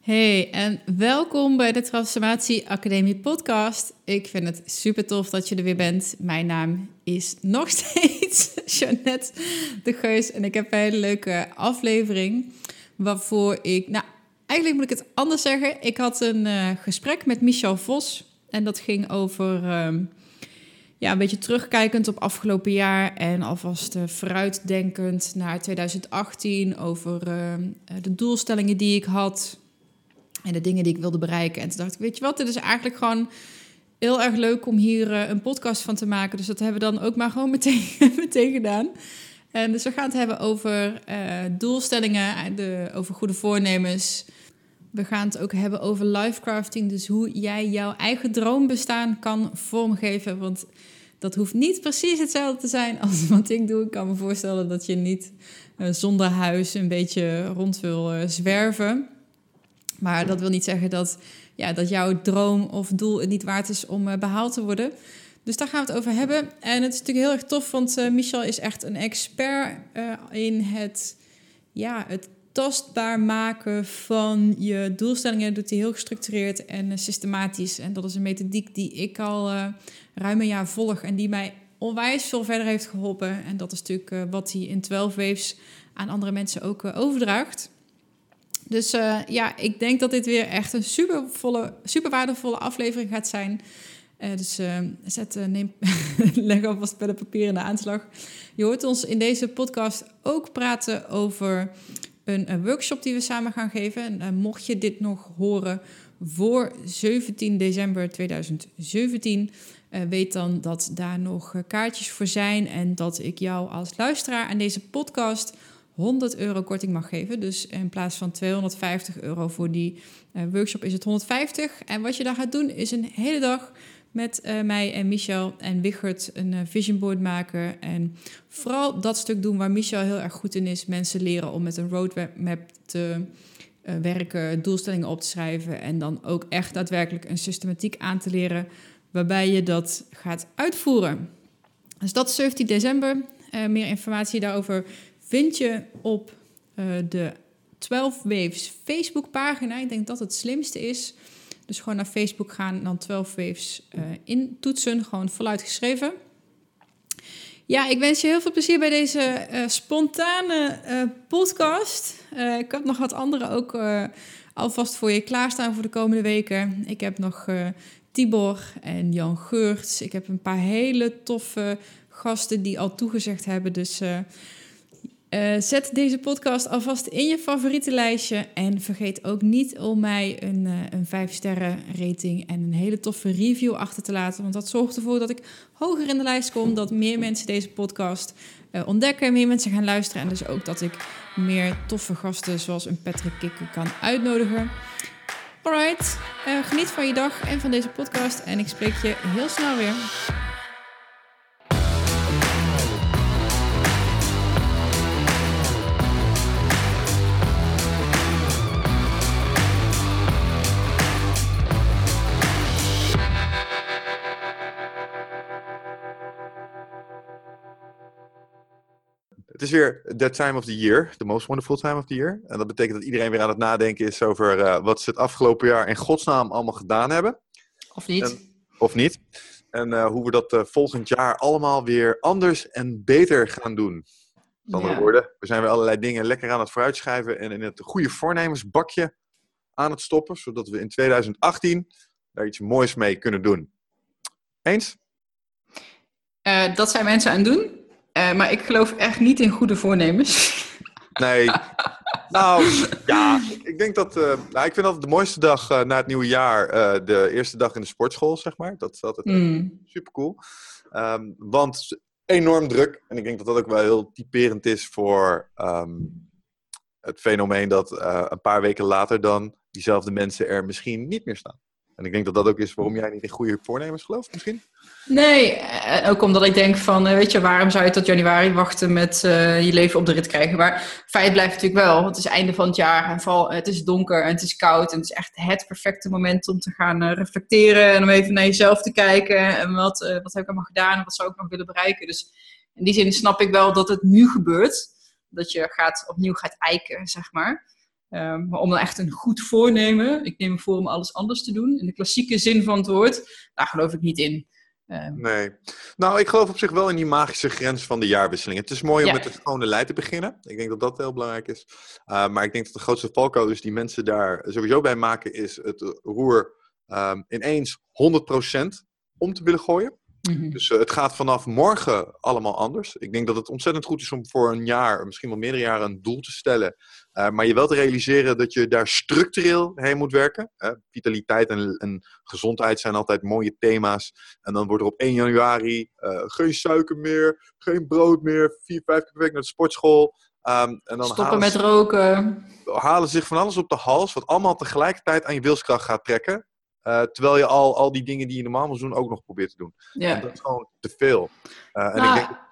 Hey en welkom bij de Transformatie Academie podcast. Ik vind het super tof dat je er weer bent. Mijn naam is nog steeds Jeannette de Geus en ik heb een hele leuke aflevering waarvoor ik, nou eigenlijk moet ik het anders zeggen. Ik had een uh, gesprek met Michel Vos en dat ging over uh, ja, een beetje terugkijkend op afgelopen jaar en alvast uh, vooruitdenkend naar 2018 over uh, de doelstellingen die ik had en de dingen die ik wilde bereiken. En toen dacht ik, weet je wat, dit is eigenlijk gewoon heel erg leuk om hier uh, een podcast van te maken. Dus dat hebben we dan ook maar gewoon meteen, meteen gedaan. En dus we gaan het hebben over uh, doelstellingen, de, over goede voornemens. We gaan het ook hebben over lifecrafting. Dus hoe jij jouw eigen droombestaan kan vormgeven. Want dat hoeft niet precies hetzelfde te zijn als wat ik doe. Ik kan me voorstellen dat je niet zonder huis een beetje rond wil zwerven. Maar dat wil niet zeggen dat, ja, dat jouw droom of doel het niet waard is om uh, behaald te worden. Dus daar gaan we het over hebben. En het is natuurlijk heel erg tof, want uh, Michel is echt een expert uh, in het, ja, het tastbaar maken van je doelstellingen. Dat doet hij heel gestructureerd en systematisch. En dat is een methodiek die ik al ruim een jaar volg en die mij onwijs veel verder heeft geholpen. En dat is natuurlijk wat hij in 12 Waves aan andere mensen ook overdraagt. Dus uh, ja, ik denk dat dit weer echt een super, volle, super waardevolle aflevering gaat zijn. Uh, dus uh, zet, neem, leg alvast en papier in de aanslag. Je hoort ons in deze podcast ook praten over een workshop die we samen gaan geven. En mocht je dit nog horen voor 17 december 2017, weet dan dat daar nog kaartjes voor zijn. En dat ik jou als luisteraar aan deze podcast 100 euro korting mag geven. Dus in plaats van 250 euro voor die uh, workshop is het 150. En wat je daar gaat doen is een hele dag met uh, mij en Michel en Wichert een uh, vision board maken. En vooral dat stuk doen waar Michel heel erg goed in is. Mensen leren om met een roadmap te werken, doelstellingen op te schrijven. En dan ook echt daadwerkelijk een systematiek aan te leren waarbij je dat gaat uitvoeren. Dus dat is 17 december. meer informatie daarover vind je op uh, de 12 Waves Facebook pagina. Ik denk dat het slimste is. Dus gewoon naar Facebook gaan en dan 12 Waves uh, intoetsen. Gewoon voluit geschreven. Ja, ik wens je heel veel plezier bij deze uh, spontane podcast. ik heb nog wat andere ook alvast voor je klaarstaan voor de komende weken. Ik heb nog Tibor en Jan Geurts. Ik heb een paar hele toffe gasten die al toegezegd hebben. Dus uh, zet deze podcast alvast in je favoriete lijstje. En vergeet ook niet om mij een, uh, een 5 sterren rating en een hele toffe review achter te laten. Want dat zorgt ervoor dat ik hoger in de lijst kom. Dat meer mensen deze podcast uh, ontdekken. Meer mensen gaan luisteren. En dus ook dat ik meer toffe gasten zoals een Patrick Kikker kan uitnodigen. Alright, geniet van je dag en van deze podcast. En ik spreek je heel snel weer. Het is weer that time of the year, the most wonderful time of the year. En dat betekent dat iedereen weer aan het nadenken is over uh, wat ze het afgelopen jaar in godsnaam allemaal gedaan hebben. Of niet. En, of niet. En uh, hoe we dat uh, volgend jaar allemaal weer anders en beter gaan doen. Met andere ja. woorden, we zijn weer allerlei dingen lekker aan het vooruitschrijven en in het goede voornemensbakje aan het stoppen, zodat we in 2018 daar iets moois mee kunnen doen. Eens? dat zijn mensen aan het doen. Uh, maar ik geloof echt niet in goede voornemens. Nee. nou, ja, ik denk dat. Uh, nou, ik vind altijd de mooiste dag uh, na het nieuwe jaar de eerste dag in de sportschool, zeg maar. Dat is altijd mm. super cool. Um, want enorm druk. En ik denk dat dat ook wel heel typerend is voor um, het fenomeen dat een paar weken later dan diezelfde mensen er misschien niet meer staan. En ik denk dat dat ook is waarom jij niet in goede voornemens gelooft, misschien? Nee, ook omdat ik denk van, weet je, waarom zou je tot januari wachten met uh, je leven op de rit krijgen? Maar feit blijft natuurlijk wel, het is einde van het jaar en vooral het is donker en het is koud. En het is echt het perfecte moment om te gaan reflecteren en om even naar jezelf te kijken. En wat, wat heb ik allemaal gedaan en wat zou ik nog willen bereiken? Dus in die zin snap ik wel dat het nu gebeurt. Dat je gaat, opnieuw gaat eiken, zeg maar. Um, maar om dan echt een goed voornemen, ik neem me voor om alles anders te doen, in de klassieke zin van het woord, daar geloof ik niet in. Um, nee. Nou, ik geloof op zich wel in die magische grens van de jaarwisseling. Het is mooi om met het schone lei te beginnen. Ik denk dat dat heel belangrijk is. Uh, maar ik denk dat de grootste valkuil is die mensen daar sowieso bij maken, is het roer um, ineens 100% om te willen gooien. Mhm. Dus uh, het gaat vanaf morgen allemaal anders. Ik denk dat het ontzettend goed is om voor een jaar, misschien wel meerdere jaren, een doel te stellen. Uh, maar je wel te realiseren dat je daar structureel heen moet werken. Uh, vitaliteit en, en, gezondheid zijn altijd mooie thema's. En dan wordt er op 1 januari geen suiker meer, geen brood meer, vier, vijf keer per week naar de sportschool. Um, en dan Stoppen met roken. Halen zich van alles op de hals, wat allemaal tegelijkertijd aan je wilskracht gaat trekken. Uh, terwijl je al, al die dingen die je normaal moet doen ook nog probeert te doen. Ja. En dat is gewoon te veel. En, nou, ik denk...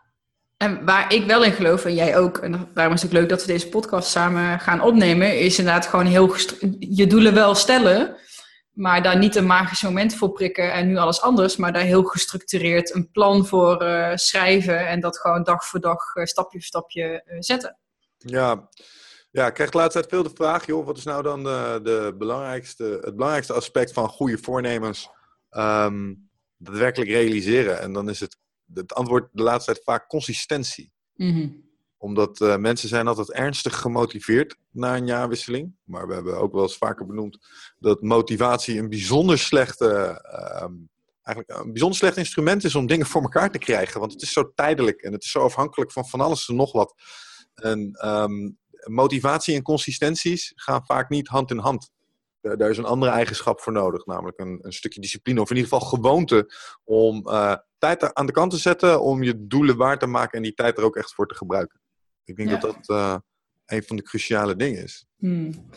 en waar ik wel in geloof, en jij ook, en daarom is het leuk dat we deze podcast samen gaan opnemen, is inderdaad gewoon heel je doelen wel stellen, maar daar niet een magisch moment voor prikken en nu alles anders, maar daar heel gestructureerd een plan voor uh, schrijven en dat gewoon dag voor dag, stapje voor stapje zetten. Ja, ja, ik krijg de laatste tijd veel de vraag, joh, wat is nou dan de, de belangrijkste, het belangrijkste aspect van goede voornemens um, daadwerkelijk realiseren? En dan is het, het antwoord de laatste tijd vaak consistentie. Mm Omdat uh, mensen zijn altijd ernstig gemotiveerd na een jaarwisseling. Maar we hebben ook wel eens vaker benoemd dat motivatie een bijzonder slechte... Uh, eigenlijk een bijzonder slecht instrument is om dingen voor elkaar te krijgen. Want het is zo tijdelijk en het is zo afhankelijk van van alles en nog wat. En um, motivatie en consistenties gaan vaak niet hand in hand. Daar is een andere eigenschap voor nodig, namelijk een, een stukje discipline of in ieder geval gewoonte om uh, tijd aan de kant te zetten, om je doelen waar te maken en die tijd er ook echt voor te gebruiken. Ik denk dat dat uh, een van de cruciale dingen is. Hmm.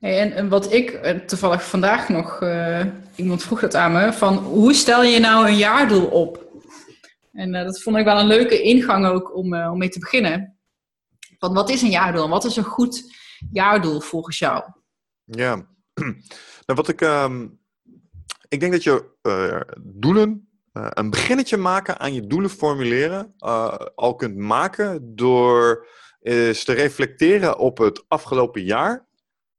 Hey, en, en, wat ik eh, toevallig vandaag nog, uh, iemand vroeg dat aan me, van hoe stel je nou een jaardoel op? En dat vond ik wel een leuke ingang ook om, om mee te beginnen. Van wat is een jaardoel? Wat is een goed jaardoel volgens jou? Ja, nou wat ik. Um, ik denk dat je uh, doelen, uh, een beginnetje maken aan je doelen formuleren, uh, al kunt maken door eens te reflecteren op het afgelopen jaar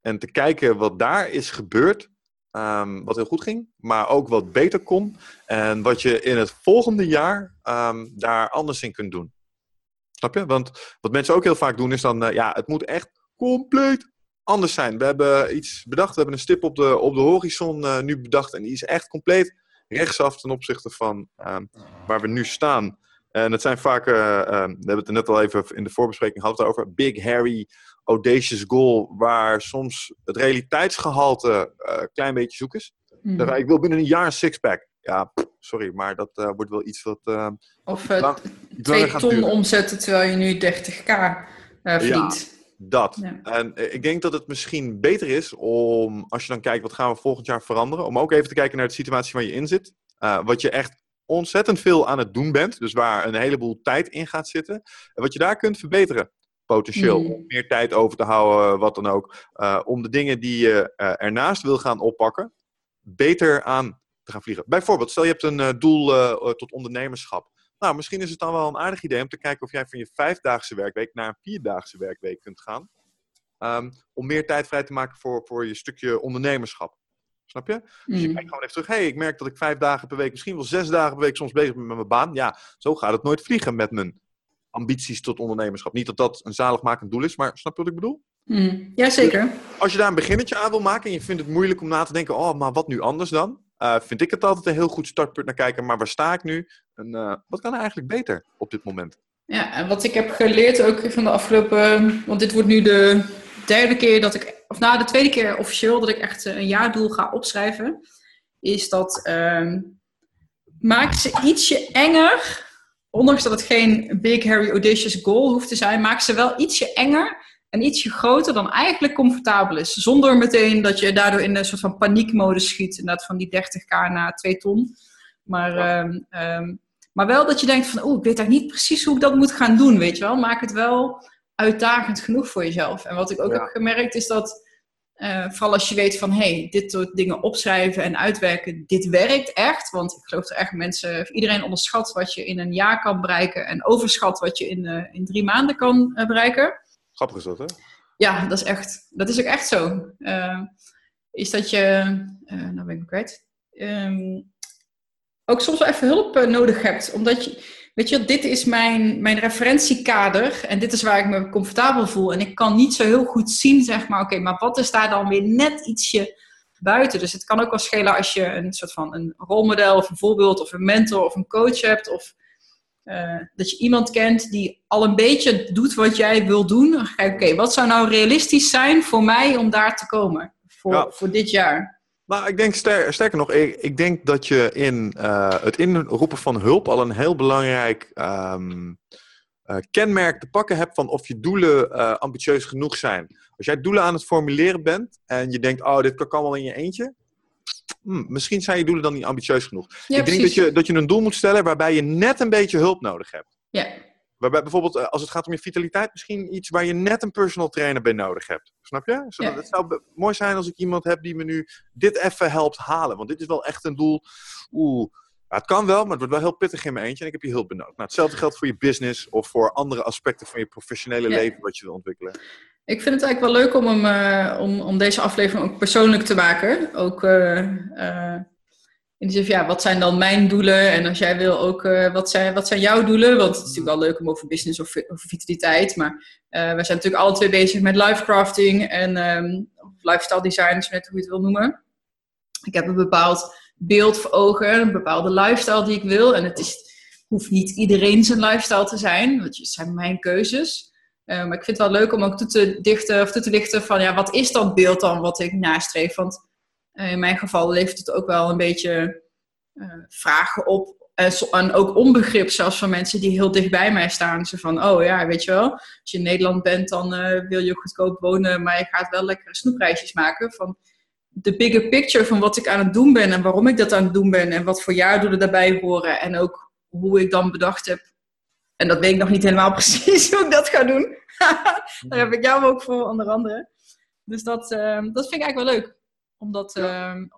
en te kijken wat daar is gebeurd. Um, wat heel goed ging, maar ook wat beter kon. En wat je in het volgende jaar um, daar anders in kunt doen. Snap je? Want wat mensen ook heel vaak doen is dan, ja, het moet echt compleet anders zijn. We hebben iets bedacht, we hebben een stip op de, op de horizon uh, nu bedacht en die is echt compleet rechtsaf ten opzichte van uh, waar we nu staan. En het zijn vaak, uh, we hebben het er net al even in de voorbespreking gehad over, big, hairy, audacious goal, waar soms het realiteitsgehalte een klein beetje zoek is. Mm. Ik wil binnen een jaar een sixpack. Ja, sorry, maar dat wordt wel iets wat. Of twee ton omzetten terwijl je nu 30k verdient. Ja, dat. Ja. En ik denk dat het misschien beter is om, als je dan kijkt wat gaan we volgend jaar veranderen, om ook even te kijken naar de situatie waar je in zit. wat je echt ontzettend veel aan het doen bent, dus waar een heleboel tijd in gaat zitten. En wat je daar kunt verbeteren potentieel. Mm. Om meer tijd over te houden, wat dan ook. Uh, om de dingen die je uh, ernaast wil gaan oppakken, beter aan te gaan vliegen. Bijvoorbeeld, stel je hebt een doel tot ondernemerschap. Nou, misschien is het dan wel een aardig idee om te kijken of jij van je vijfdaagse werkweek naar een vierdaagse werkweek kunt gaan. Um, om meer tijd vrij te maken voor, voor je stukje ondernemerschap. Snap je? Dus je mm. kijkt gewoon even terug. hey, ik merk dat ik vijf dagen per week, misschien wel zes dagen per week soms bezig ben met mijn baan. Ja, zo gaat het nooit vliegen met mijn ambities tot ondernemerschap. Niet dat dat een zaligmakend doel is, maar snap je wat ik bedoel? Mm. Jazeker. Dus als je daar een beginnetje aan wil maken en je vindt het moeilijk om na te denken, oh, maar wat nu anders dan? Uh, vind ik het altijd een heel goed startpunt naar kijken. Maar waar sta ik nu? En uh, wat kan er eigenlijk beter op dit moment? Ja, en wat ik heb geleerd ook van de afgelopen... Want dit wordt nu de derde keer dat ik... Of nou, de tweede keer officieel dat ik echt een jaardoel ga opschrijven. Is dat... Uh, maak ze ietsje enger. Ondanks dat het geen big, hairy, audacious goal hoeft te zijn. Maak ze wel ietsje enger en ietsje groter dan eigenlijk comfortabel is. Zonder meteen dat je daardoor in een soort van paniekmodus schiet. Inderdaad van die 30k naar 2 ton. Maar, um, um, maar wel dat je denkt van, oh, ik weet eigenlijk niet precies hoe ik dat moet gaan doen, weet je wel. Maak het wel uitdagend genoeg voor jezelf. En wat ik ook heb gemerkt is dat, uh, vooral als je weet van, hé, hey, dit soort dingen opschrijven en uitwerken, dit werkt echt. Want ik geloof er echt mensen, iedereen onderschat wat je in een jaar kan bereiken en overschat wat je in, uh, in drie maanden kan uh, bereiken. Grappig is dat, hè? ja, dat is echt, dat is ook echt zo. Is dat je, nou ben ik kwijt, um, ook soms wel even hulp nodig hebt. Omdat je, weet je, dit is mijn, mijn referentiekader en dit is waar ik me comfortabel voel. En ik kan niet zo heel goed zien, zeg maar, oké, maar wat is daar dan weer net ietsje buiten? Dus het kan ook wel schelen als je een soort van een rolmodel of een voorbeeld of een mentor of een coach hebt of uh, dat je iemand kent die al een beetje doet wat jij wil doen. Dan ga je, oké, wat zou nou realistisch zijn voor mij om daar te komen voor, voor dit jaar? Nou, ik denk ster sterker nog, ik, ik, denk dat je in uh, het inroepen van hulp al een heel belangrijk um, uh, kenmerk te pakken hebt van of je doelen uh, ambitieus genoeg zijn. Als jij doelen aan het formuleren bent en je denkt, oh, dit kan allemaal in je eentje. Hmm, misschien zijn je doelen dan niet ambitieus genoeg. Ja, ik denk dat je, dat je een doel moet stellen waarbij je net een beetje hulp nodig hebt. Ja. Waarbij bijvoorbeeld, als het gaat om je vitaliteit, misschien iets waar je net een personal trainer bij nodig hebt. Snap je? Zo, ja. Het zou mooi zijn als ik iemand heb die me nu dit even helpt halen. Want dit is wel echt een doel. Oeh, ja, het kan wel, maar het wordt wel heel pittig in mijn eentje en ik heb je hulp benodigd. Nou, hetzelfde geldt voor je business of voor andere aspecten van je professionele leven wat je wil ontwikkelen. Ik vind het eigenlijk wel leuk om, hem, uh, om, om deze aflevering ook persoonlijk te maken. Ook uh, uh, de zin van, ja, wat zijn dan mijn doelen? En als jij wil ook, wat, zijn, wat zijn jouw doelen? Want het is natuurlijk wel leuk om over business of over vitaliteit. Maar we zijn natuurlijk alle twee bezig met lifecrafting en um, lifestyle design, net hoe je het wil noemen. Ik heb een bepaald beeld voor ogen, een bepaalde lifestyle die ik wil. En het is, hoeft niet iedereen zijn lifestyle te zijn, want het zijn mijn keuzes. Uh, maar ik vind het wel leuk om ook toe te dichten of toe te lichten van ja, wat is dat beeld dan wat ik nastreef? Want uh, in mijn geval levert het ook wel een beetje uh, vragen op. En ook onbegrip zelfs van mensen die heel dicht bij mij staan. Ze van, oh ja, weet je wel, als je in Nederland bent, dan wil je goedkoop wonen, maar je gaat wel lekkere snoepreisjes maken. Van, de bigger picture van wat ik aan het doen ben en waarom ik dat aan het doen ben en wat voor jaardoelen daarbij horen en ook hoe ik dan bedacht heb. En dat weet ik nog niet helemaal precies hoe ik dat ga doen. Daar heb ik jou ook voor, onder andere. Dus dat, dat vind ik eigenlijk wel leuk. Om dat,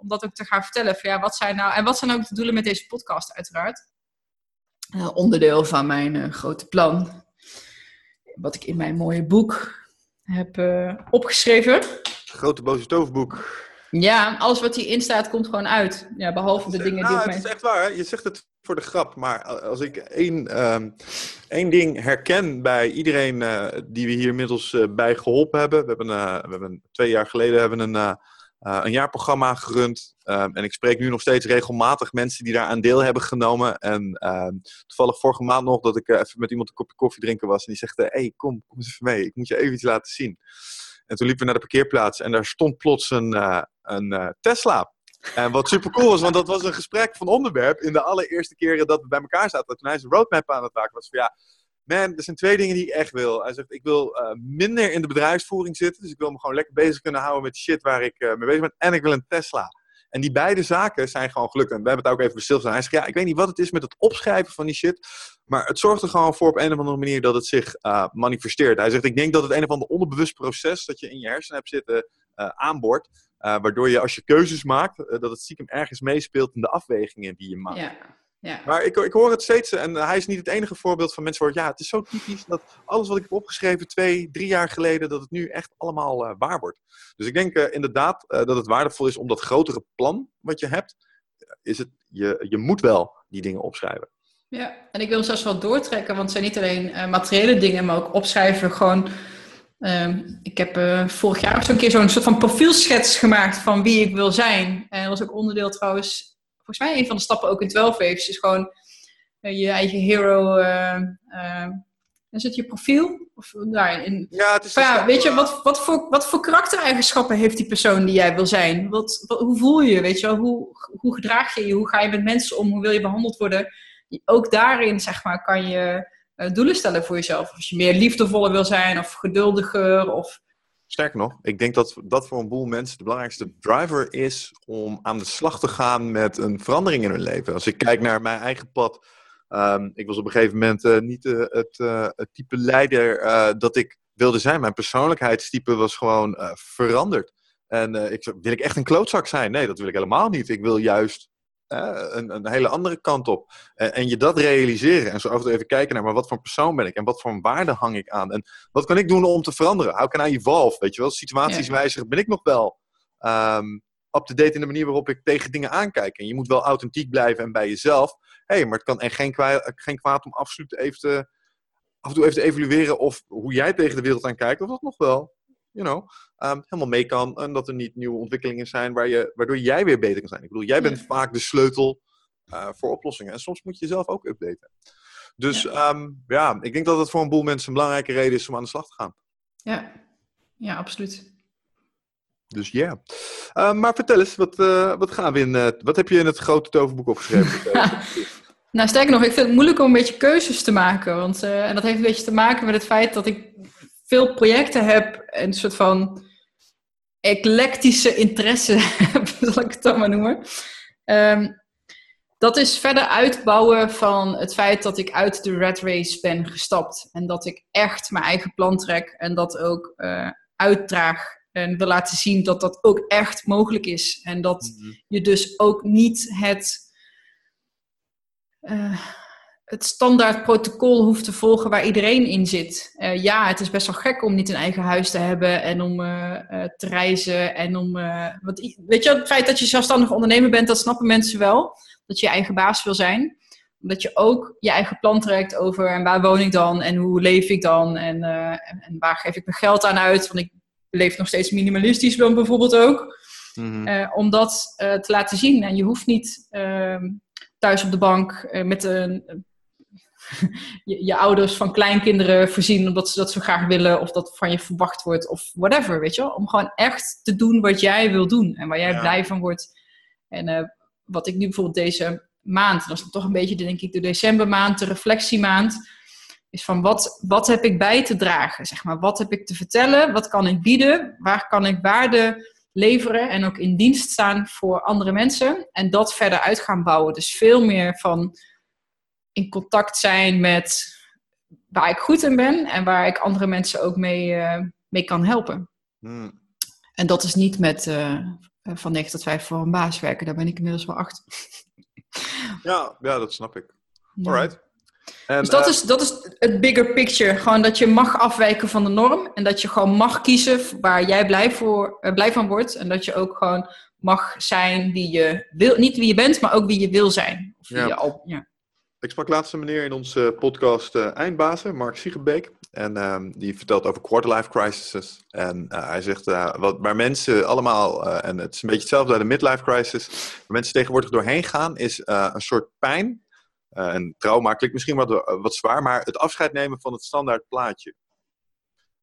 om dat ook te gaan vertellen. Van, ja, wat zijn nou, en wat zijn ook de doelen met deze podcast, uiteraard? Uh, onderdeel van mijn eh, grote plan. Wat ik in mijn mooie boek heb eh, opgeschreven. Grote boze toverboek. Ja, alles wat hierin staat komt gewoon uit. Ja, behalve de dingen die nou, Het is echt waar, hè? je zegt het voor de grap. Maar als ik één, um, één ding herken bij iedereen uh, die we hier inmiddels uh, bij geholpen hebben. We hebben, uh, we hebben twee jaar geleden hebben een, een jaarprogramma gerund. Um, en ik spreek nu nog steeds regelmatig mensen die daar aan deel hebben genomen. En ehm, toevallig vorige maand nog dat ik even met iemand een kopje koffie drinken was. En die zegt, hé, hey, kom, kom eens even mee. Ik moet je even iets laten zien. En toen liepen we naar de parkeerplaats en daar stond plots een, uh, een Tesla. En wat super cool was, want dat was een gesprek van onderwerp in de allereerste keren dat we bij elkaar zaten. Toen hij zijn roadmap aan het maken was van ja, man, er zijn twee dingen die ik echt wil. Hij zegt, ik wil uh, minder in de bedrijfsvoering zitten. Dus ik wil me gewoon lekker bezig kunnen houden met shit waar ik mee bezig ben. En ik wil een Tesla. En die beide zaken zijn gewoon gelukt. En we hebben het ook even bestilstaan. Hij zegt, ja, ik weet niet wat het is met het opschrijven van die shit. Maar het zorgt er gewoon voor op een of andere manier dat het zich uh, manifesteert. Hij zegt, ik denk dat het een of ander onderbewust proces dat je in je hersenen hebt zitten aanboort. Uh, waardoor je als je keuzes maakt, dat het stiekem ergens meespeelt in de afwegingen die je maakt. Ja. Ja. Maar ik, ik hoor het steeds, en hij is niet het enige voorbeeld van mensen waar ja, het is zo typisch dat alles wat ik heb opgeschreven twee, drie jaar geleden, dat het nu echt allemaal uh, waar wordt. Dus ik denk uh, inderdaad uh, dat het waardevol is om dat grotere plan wat je hebt, is het, je, je moet wel die dingen opschrijven. Ja, en ik wil hem zelfs wel doortrekken, want het zijn niet alleen materiële dingen, maar ook opschrijven gewoon... Um, ik heb vorig jaar zo'n keer zo'n soort van profielschets gemaakt van wie ik wil zijn. En dat was ook onderdeel trouwens volgens mij een van de stappen ook in 12 waves is gewoon uh, je eigen hero. Uh, uh, is het je profiel? Of, in, ja, het is ja, weet je, wat, wat, voor, wat voor karaktereigenschappen heeft die persoon die jij wil zijn? Wat, wat, hoe voel je je? Weet je wel? Hoe, hoe gedraag je je? Hoe ga je met mensen om? Hoe wil je behandeld worden? Ook daarin, zeg maar, kan je doelen stellen voor jezelf. Of als je meer liefdevoller wil zijn, of geduldiger, of Sterker nog, ik denk dat dat voor een boel mensen de belangrijkste driver is om aan de slag te gaan met een verandering in hun leven. Als ik kijk naar mijn eigen pad, um, ik was op een gegeven moment uh, niet uh, het, uh, het, type leider dat ik wilde zijn. Mijn persoonlijkheidstype was gewoon veranderd. En ik, wil ik echt een klootzak zijn? Nee, dat wil ik helemaal niet. Ik wil juist een, een, hele andere kant op. En, en, je dat realiseren en zo af en toe even kijken naar, maar wat voor persoon ben ik en wat voor waarde hang ik aan en wat kan ik doen om te veranderen? How can I evolve? Weet je wel, situaties wijzigen, ben ik nog wel um, up-to-date in de manier waarop ik tegen dingen aankijk. En je moet wel authentiek blijven en bij jezelf. Hey, maar het kan echt geen, kwaad, geen kwaad om absoluut even te, af en toe even te evalueren of hoe jij tegen de wereld aan kijkt, of dat nog wel you know, um, helemaal mee kan. En dat er niet nieuwe ontwikkelingen zijn waar je, waardoor jij weer beter kan zijn. Ik bedoel, jij bent vaak de sleutel uh, voor oplossingen. En soms moet je jezelf ook updaten. Dus ja. Um, ja, ik denk dat het voor een boel mensen een belangrijke reden is om aan de slag te gaan. Ja, ja absoluut. Dus ja. Yeah. Uh, maar vertel eens, wat, uh, wat, gaan we in, uh, wat heb je in het grote toverboek opgeschreven? nou, sterker nog, ik vind het moeilijk om een beetje keuzes te maken. Want, en dat heeft een beetje te maken met het feit dat ik veel projecten heb, een soort van eclectische interesse heb, zal ik het dan maar noemen. Um, dat is verder uitbouwen van het feit dat ik uit de red race ben gestapt. En dat ik echt mijn eigen plan trek en dat ook uh, uitdraag. En wil laten zien dat dat ook echt mogelijk is. En dat mm -hmm. je dus ook niet het. Uh, het standaard protocol hoeft te volgen waar iedereen in zit. Uh, ja, het is best wel gek om niet een eigen huis te hebben en om uh, uh, te reizen. En om, wat, weet je, het feit dat je zelfstandig ondernemer bent, dat snappen mensen wel. Dat je je eigen baas wil zijn. Omdat je ook je eigen plan trekt over en waar woon ik dan en hoe leef ik dan en, en, en, waar geef ik mijn geld aan uit. Want ik leef nog steeds minimalistisch dan bijvoorbeeld ook. Mm-hmm. om dat te laten zien. En je hoeft niet ehm, thuis op de bank met een je, je, ouders van kleinkinderen voorzien omdat ze dat zo graag willen of dat van je verwacht wordt of whatever, weet je wel? Om gewoon echt te doen wat jij wil doen en waar jij ja. blij van wordt. En uh, wat ik nu bijvoorbeeld deze maand, dat is toch een beetje denk ik de decembermaand, de reflectiemaand, is van wat, wat heb ik bij te dragen, zeg maar. Wat heb ik te vertellen, wat kan ik bieden, waar kan ik waarde leveren en ook in dienst staan voor andere mensen en dat verder uit gaan bouwen. Dus veel meer van in contact zijn met waar ik goed in ben en waar ik andere mensen ook mee, uh, mee kan helpen. Hmm. En dat is niet met uh, van 9 tot 5 voor een baas werken, daar ben ik inmiddels wel achter. ja, ja, dat snap ik. Alright. En, dus dat, uh, is, dat is het bigger picture. Gewoon dat je mag afwijken van de norm. En dat je gewoon mag kiezen waar jij blij, voor, uh, blij van wordt. En dat je ook gewoon mag zijn wie je wil. Niet wie je bent, maar ook wie je wil zijn. Of ja. Je al, ja. Ik sprak laatst een meneer in onze podcast uh, Eindbazen, Mark Siegenbeek. En um, die vertelt over quarterlife crises. En uh, hij zegt, wat, waar mensen allemaal, en het is een beetje hetzelfde bij de midlife crisis, waar mensen tegenwoordig doorheen gaan, is een soort pijn. en trauma klinkt misschien wat, wat zwaar, maar het afscheid nemen van het standaard plaatje.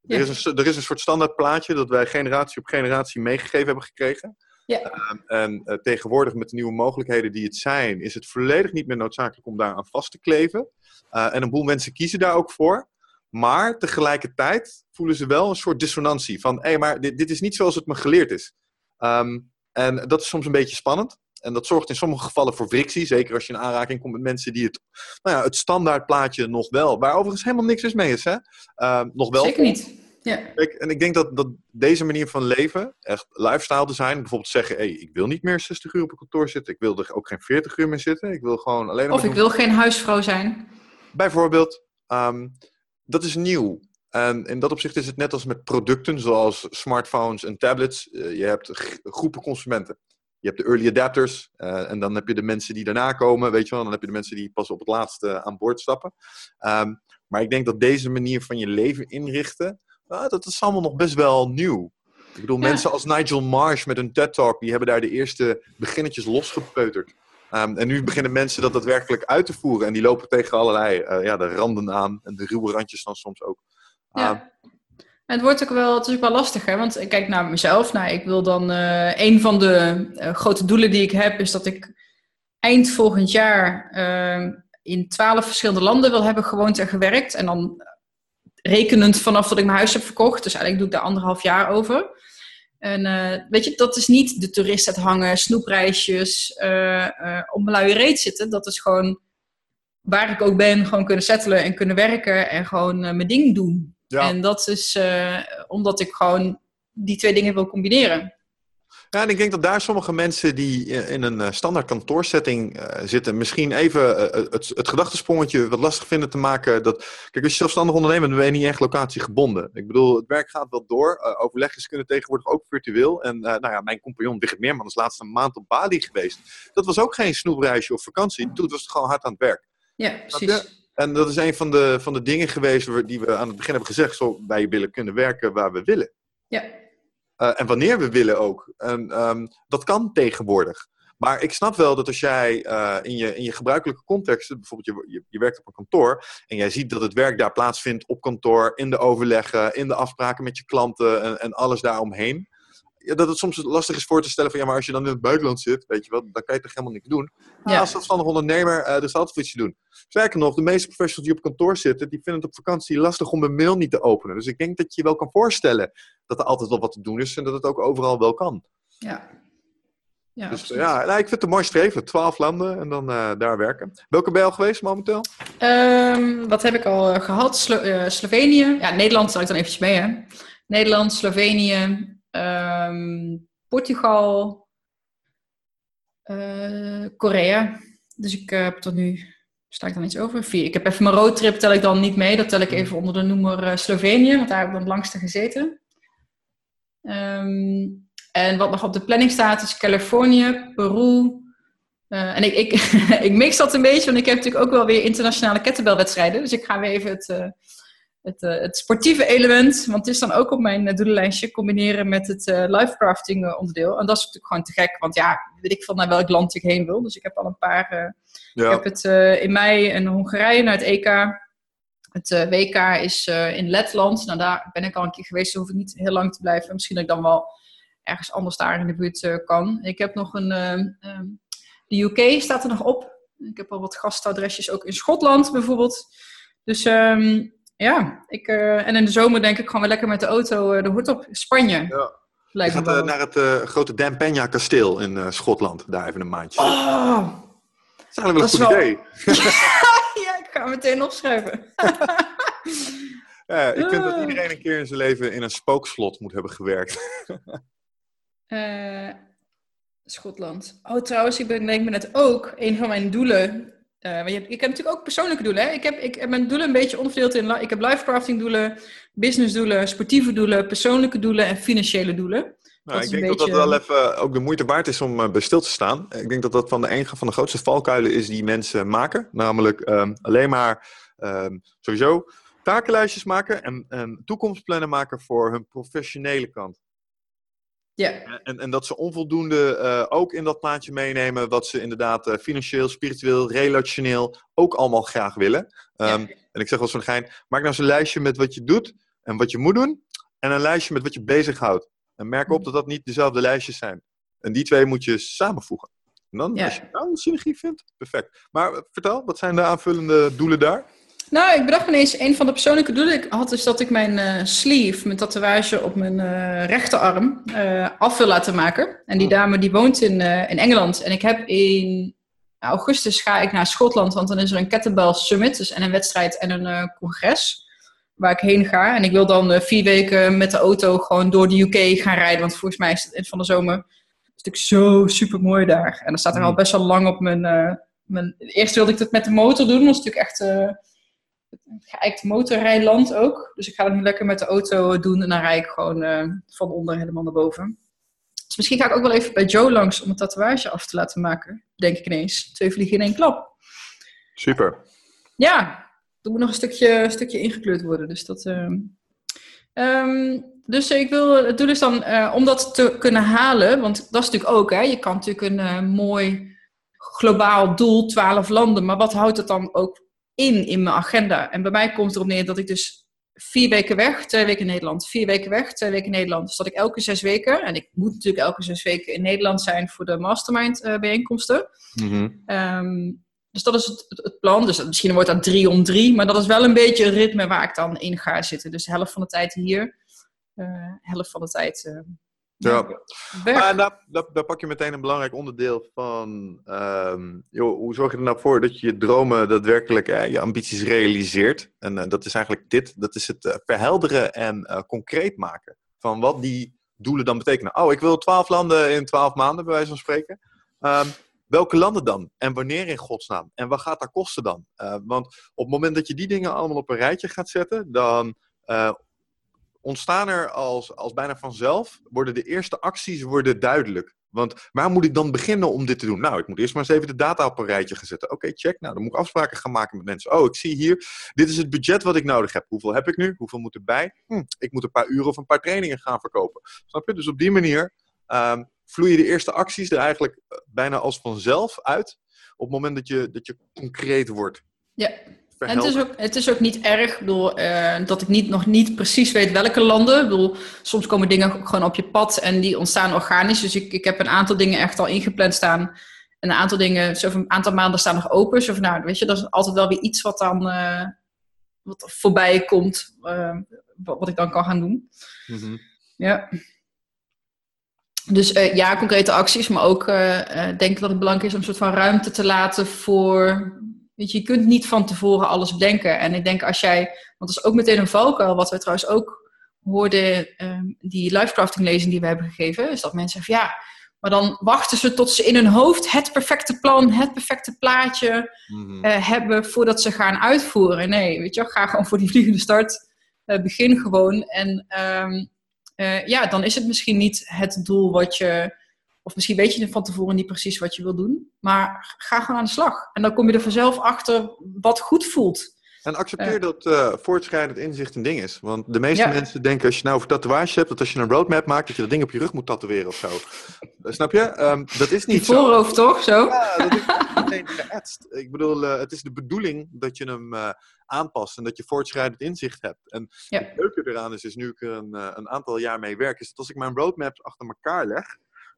Ja. Er, is een, er is een soort standaard plaatje dat wij generatie op generatie meegegeven hebben gekregen. Ja. Um, en uh, tegenwoordig met de nieuwe mogelijkheden die het zijn, is het volledig niet meer noodzakelijk om daar aan vast te kleven. Uh, en een boel mensen kiezen daar ook voor. Maar tegelijkertijd voelen ze wel een soort dissonantie van, hé, hey, maar dit, dit, is niet zoals het me geleerd is. Um, en dat is soms een beetje spannend. En dat zorgt in sommige gevallen voor frictie. Zeker als je in aanraking komt met mensen die het, nou ja, het standaardplaatje nog wel, waar overigens helemaal niks is mee is, hè? Uh, nog wel. Zeker niet. Ja. Kijk, en ik denk dat, dat deze manier van leven, echt lifestyle design, bijvoorbeeld zeggen: hey, ik wil niet meer 60 uur op een kantoor zitten, ik wil er ook geen 40 uur meer zitten, ik wil gewoon alleen Of ik wil geen huisvrouw zijn. Bijvoorbeeld, um, dat is nieuw. En in dat opzicht is het net als met producten zoals smartphones en tablets. Uh, je hebt groepen consumenten. Je hebt de early adapters uh, en dan heb je de mensen die daarna komen, weet je wel. Dan heb je de mensen die pas op het laatste aan boord stappen. Um, maar ik denk dat deze manier van je leven inrichten, dat is allemaal nog best wel nieuw. Ik bedoel, ja. mensen als Nigel Marsh met een TED-talk, die hebben daar de eerste beginnetjes losgepeuterd. Um, en nu beginnen mensen dat daadwerkelijk uit te voeren. En die lopen tegen allerlei uh, ja, de randen aan. En de ruwe randjes dan soms ook. Ja. Um, en het wordt ook wel, het is ook wel lastig, hè? want ik kijk naar mezelf. Nou, ik wil dan, uh, een van de uh, grote doelen die ik heb, is dat ik eind volgend jaar uh, in twaalf verschillende landen wil hebben gewoond en gewerkt. En dan rekenend vanaf dat ik mijn huis heb verkocht. Dus eigenlijk doe ik daar anderhalf jaar over. En uh, weet je, dat is niet de toerist hangen, snoepreisjes, uh, uh, op mijn luie reet zitten. Dat is gewoon waar ik ook ben, gewoon kunnen settelen en kunnen werken en gewoon mijn ding doen. Ja. En dat is omdat ik gewoon die twee dingen wil combineren. Ja, en ik denk dat daar sommige mensen die in een eh, standaard kantoorsetting uh, zitten, misschien even het, het gedachtesprongetje wat lastig vinden te maken. Dat, kijk, als je zelfstandig ondernemer bent, ben je niet echt locatiegebonden. Ik bedoel, het werk gaat wel door. overlegjes kunnen tegenwoordig ook virtueel. En nou ja, mijn compagnon Wigert Meerman is laatst een maand op Bali geweest. Dat was ook geen snoepreisje of vakantie. Toen was het gewoon hard aan het werk. Ja, precies. En dat is een van de, van de dingen geweest die we aan het begin hebben gezegd. Zo, wij willen kunnen werken waar we willen. Ja. Uh, en wanneer we willen ook. En, um, dat kan tegenwoordig. Maar ik snap wel dat als jij uh, in, je, in je gebruikelijke context, bijvoorbeeld je, je, je, werkt op een kantoor, en jij ziet dat het werk daar plaatsvindt op kantoor, in de overleggen, in de afspraken met je klanten en, en alles daaromheen ja, dat het soms lastig is voor te stellen van ja, maar als je dan in het buitenland zit, weet je wel, dan kan je toch helemaal niks doen. Ja. als zelfstandig ondernemer, uh, er is altijd iets te doen. Sterker nog, de meeste professionals die op kantoor zitten, die vinden het op vakantie lastig om een mail niet te openen. Dus ik denk dat je je wel kan voorstellen dat er altijd wel wat te doen is en dat het ook overal wel kan. Ja. Ja, dus ja, nou, ik vind het een mooi streven. Twaalf landen en dan uh, daar werken. Welke ben je al geweest momenteel? Um, wat heb ik al uh, gehad? Slo Slovenië. Ja, Nederland zal ik dan eventjes mee, hè. Nederland, Slovenië, um, Portugal, uh, Korea. Dus ik uh, heb tot nu, sta ik dan iets over? Vier. Ik heb even mijn roadtrip, tel ik dan niet mee. Dat tel ik even onder de noemer uh, Slovenië, want daar heb ik dan het langste gezeten. Um, en wat nog op de planning staat is Californië, Peru. en ik, ik, ik mix dat een beetje, want ik heb natuurlijk ook wel weer internationale kettlebellwedstrijden. Dus ik ga weer even het het, uh, het, sportieve element, want het is dan ook op mijn uh, doelenlijstje, combineren met het uh, livecrafting onderdeel. En dat is natuurlijk gewoon te gek, want ja, weet ik van naar welk land ik heen wil. Dus ik heb al een paar. Ja. Ik heb het in mei in Hongarije naar het EK. Het WK is in Letland. Nou, daar ben ik al een keer geweest, dus hoef ik niet heel lang te blijven. Misschien dat ik dan wel ergens anders daar in de buurt kan. Ik heb nog een. Um, de UK staat er nog op. Ik heb al wat gastadresjes ook in Schotland bijvoorbeeld. Dus um, ja, ik, uh, en in de zomer denk ik gewoon weer lekker met de auto uh, de hoed op. Spanje. Ja. Lijkt je gaat uh, naar het grote Dan Peña kasteel in Schotland. Daar even een maandje. Oh, dat is eigenlijk wel een goed wel... idee. ja, ik ga hem meteen opschrijven. ja, ik vind dat iedereen een keer in zijn leven in een spookslot moet hebben gewerkt. Schotland. Oh, trouwens, ik ben, denk me net ook, een van mijn doelen uh, je, ik heb natuurlijk ook persoonlijke doelen. Hè? Ik, heb, ik heb mijn doelen een beetje onderverdeeld in... Ik heb lifecrafting doelen, business doelen, sportieve doelen, persoonlijke doelen en financiële doelen. Nou, ik denk dat dat wel even ook de moeite waard is om uh, bij stil te staan. Ik denk dat dat van de een van de grootste valkuilen is die mensen maken. Namelijk um, alleen maar um, sowieso takenlijstjes maken en, en toekomstplannen maken voor hun professionele kant. Ja. En, en dat ze onvoldoende uh, ook in dat plaatje meenemen wat ze inderdaad uh, financieel, spiritueel, relationeel ook allemaal graag willen. Um, ja. En ik zeg wel zo'n gein, maak nou eens een lijstje met wat je doet en wat je moet doen. En een lijstje met wat je bezighoudt. En merk op mm. dat dat niet dezelfde lijstjes zijn. En die twee moet je samenvoegen. En dan, ja. als je nou een synergie vindt, perfect. Maar uh, vertel, wat zijn de aanvullende doelen daar? Nou, ik bedacht ineens, een van de persoonlijke doelen ik had is dat ik mijn uh, sleeve, mijn tatoeage op mijn uh, rechterarm, uh, af wil laten maken. En die oh. dame die woont in, in Engeland. En ik heb in augustus ga ik naar Schotland, want dan is er een kettlebell summit, dus en een wedstrijd en een congres waar ik heen ga. En ik wil dan vier weken met de auto gewoon door de UK gaan rijden, want volgens mij is het in van de zomer natuurlijk zo super mooi daar. En dan staat er al mm. best wel lang op mijn, mijn... Eerst wilde ik het met de motor doen, dat is natuurlijk echt geëikt motorrijland ook. Dus ik ga dat nu lekker met de auto doen en dan rijd ik gewoon uh, van onder helemaal naar boven. Dus misschien ga ik ook wel even bij Joe langs om een tatoeage af te laten maken. Denk ik ineens. Twee vliegen in één klap. Super. Ja, er moet nog een stukje, een stukje ingekleurd worden. Dus dat... Uh, um, dus ik wil, het doel is dan uh, om dat te kunnen halen, want dat is natuurlijk ook, hè, je kan natuurlijk een uh, mooi globaal doel, 12 landen, maar wat houdt het dan ook in in mijn agenda. En bij mij komt erop neer dat ik dus vier weken weg, twee weken in Nederland. Vier weken weg, twee weken in Nederland. Dus dat ik elke zes weken, en ik moet natuurlijk elke zes weken in Nederland zijn voor de mastermind uh, bijeenkomsten. Mm um, dus dat is het, het, plan. Dus misschien wordt dat drie om drie, maar dat is wel een beetje een ritme waar ik dan in ga zitten. Dus de helft van de tijd hier, uh, helft van de tijd uh, ja, maar daar, daar, pak je meteen een belangrijk onderdeel van. Um, joh, hoe zorg je er nou voor dat je je dromen daadwerkelijk, eh, je ambities realiseert? En uh, dat is eigenlijk dit: dat is het uh, verhelderen en concreet maken van wat die doelen dan betekenen? Oh, ik wil twaalf landen in twaalf maanden, bij wijze van spreken. Um, welke landen dan? En wanneer in godsnaam? En wat gaat dat kosten dan? Uh, want op het moment dat je die dingen allemaal op een rijtje gaat zetten, dan uh, ontstaan er als, als bijna vanzelf, worden de eerste acties worden duidelijk. Want waar moet ik dan beginnen om dit te doen? Nou, ik moet eerst maar eens even de data op een rijtje gaan zetten. Oké, check. Nou, dan moet ik afspraken gaan maken met mensen. Oh, ik zie hier, dit is het budget wat ik nodig heb. Hoeveel heb ik nu? Hoeveel moet erbij? Hm, ik moet een paar uren of een paar trainingen gaan verkopen. Snap je? Dus op die manier um, vloeien de eerste acties er eigenlijk eh, bijna als vanzelf uit. Op het moment dat je, dat je concreet wordt. Ja, het is, ook, het is ook niet erg ik bedoel, uh, dat ik niet, nog niet precies weet welke landen. Ik bedoel, soms komen dingen gewoon op je pad en die ontstaan organisch. Dus ik, ik heb een aantal dingen echt al ingepland staan. En een aantal dingen, een aantal maanden staan nog open. Zo van, nou, weet je, dat is altijd wel weer iets wat dan uh, wat voorbij komt. Uh, wat, wat, ik dan kan gaan doen. Mm -hmm. Ja. Dus ja, concrete acties, maar ook denk ik dat het belangrijk is om een soort van ruimte te laten voor Weet je, je kunt niet van tevoren alles bedenken. En ik denk als jij, want dat is ook meteen een valkuil, wat we trouwens ook hoorden, um, die livecrafting lezing die we hebben gegeven, is dat mensen zeggen, ja, maar dan wachten ze tot ze in hun hoofd het perfecte plan, het perfecte plaatje mm hebben voordat ze gaan uitvoeren. Nee, weet je, ga gewoon voor die vliegende start. Uh, begin gewoon. En um, uh, ja, dan is het misschien niet het doel wat je of misschien weet je van tevoren niet precies wat je wil doen. Maar ga gewoon aan de slag. En dan kom je er vanzelf achter wat goed voelt. En accepteer uh, dat uh, voortschrijdend inzicht een ding is. Want de meeste ja. mensen denken als je nou over tatoeage hebt, dat als je een roadmap maakt, dat je dat ding op je rug moet tatoeëren of zo. Uh, snap je? Um, dat is niet Die voorhoofd zo. toch? Zo? Ja, dat is meteen geëtst. Ik bedoel, het is de bedoeling dat je hem aanpast en dat je voortschrijdend inzicht hebt. En ja. het leuke eraan is, is nu ik er een, een aantal jaar mee werk, is dat als ik mijn roadmaps achter elkaar leg,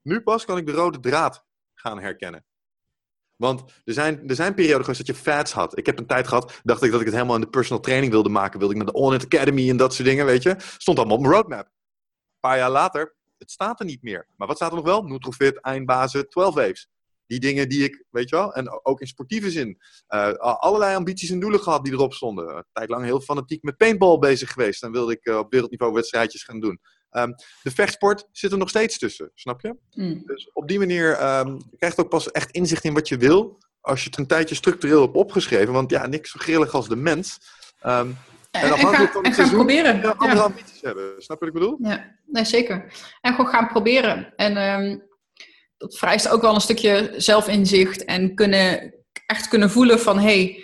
nu pas kan ik de rode draad gaan herkennen. Want er zijn, er zijn perioden geweest dat je fats had. Ik heb een tijd gehad, dacht ik dat ik het helemaal in de personal training wilde maken. Wilde ik naar de On Academy en dat soort dingen, weet je. Stond allemaal op mijn roadmap. Een paar jaar later, het staat er niet meer. Maar wat staat er nog wel? Nutrofit, eindbazen, 12 waves. Die dingen die ik, weet je wel, en ook in sportieve zin. Uh, allerlei ambities en doelen gehad die erop stonden. Een tijd lang heel fanatiek met paintball bezig geweest. Dan wilde ik uh, op wereldniveau wedstrijdjes gaan doen. Um, de vechtsport zit er nog steeds tussen, snap je? Mm. Dus op die manier um, je krijgt ook pas echt inzicht in wat je wil. Als je het een tijdje structureel hebt opgeschreven. Want ja, niks zo grillig als de mens. Um, en afhankelijk van het seizoen proberen. Ja, andere ja. ambities hebben. Snap je wat ik bedoel? Ja, nee, zeker. En gewoon gaan proberen. En um, dat vereist ook wel een stukje zelfinzicht. En kunnen, echt kunnen voelen van... Hey,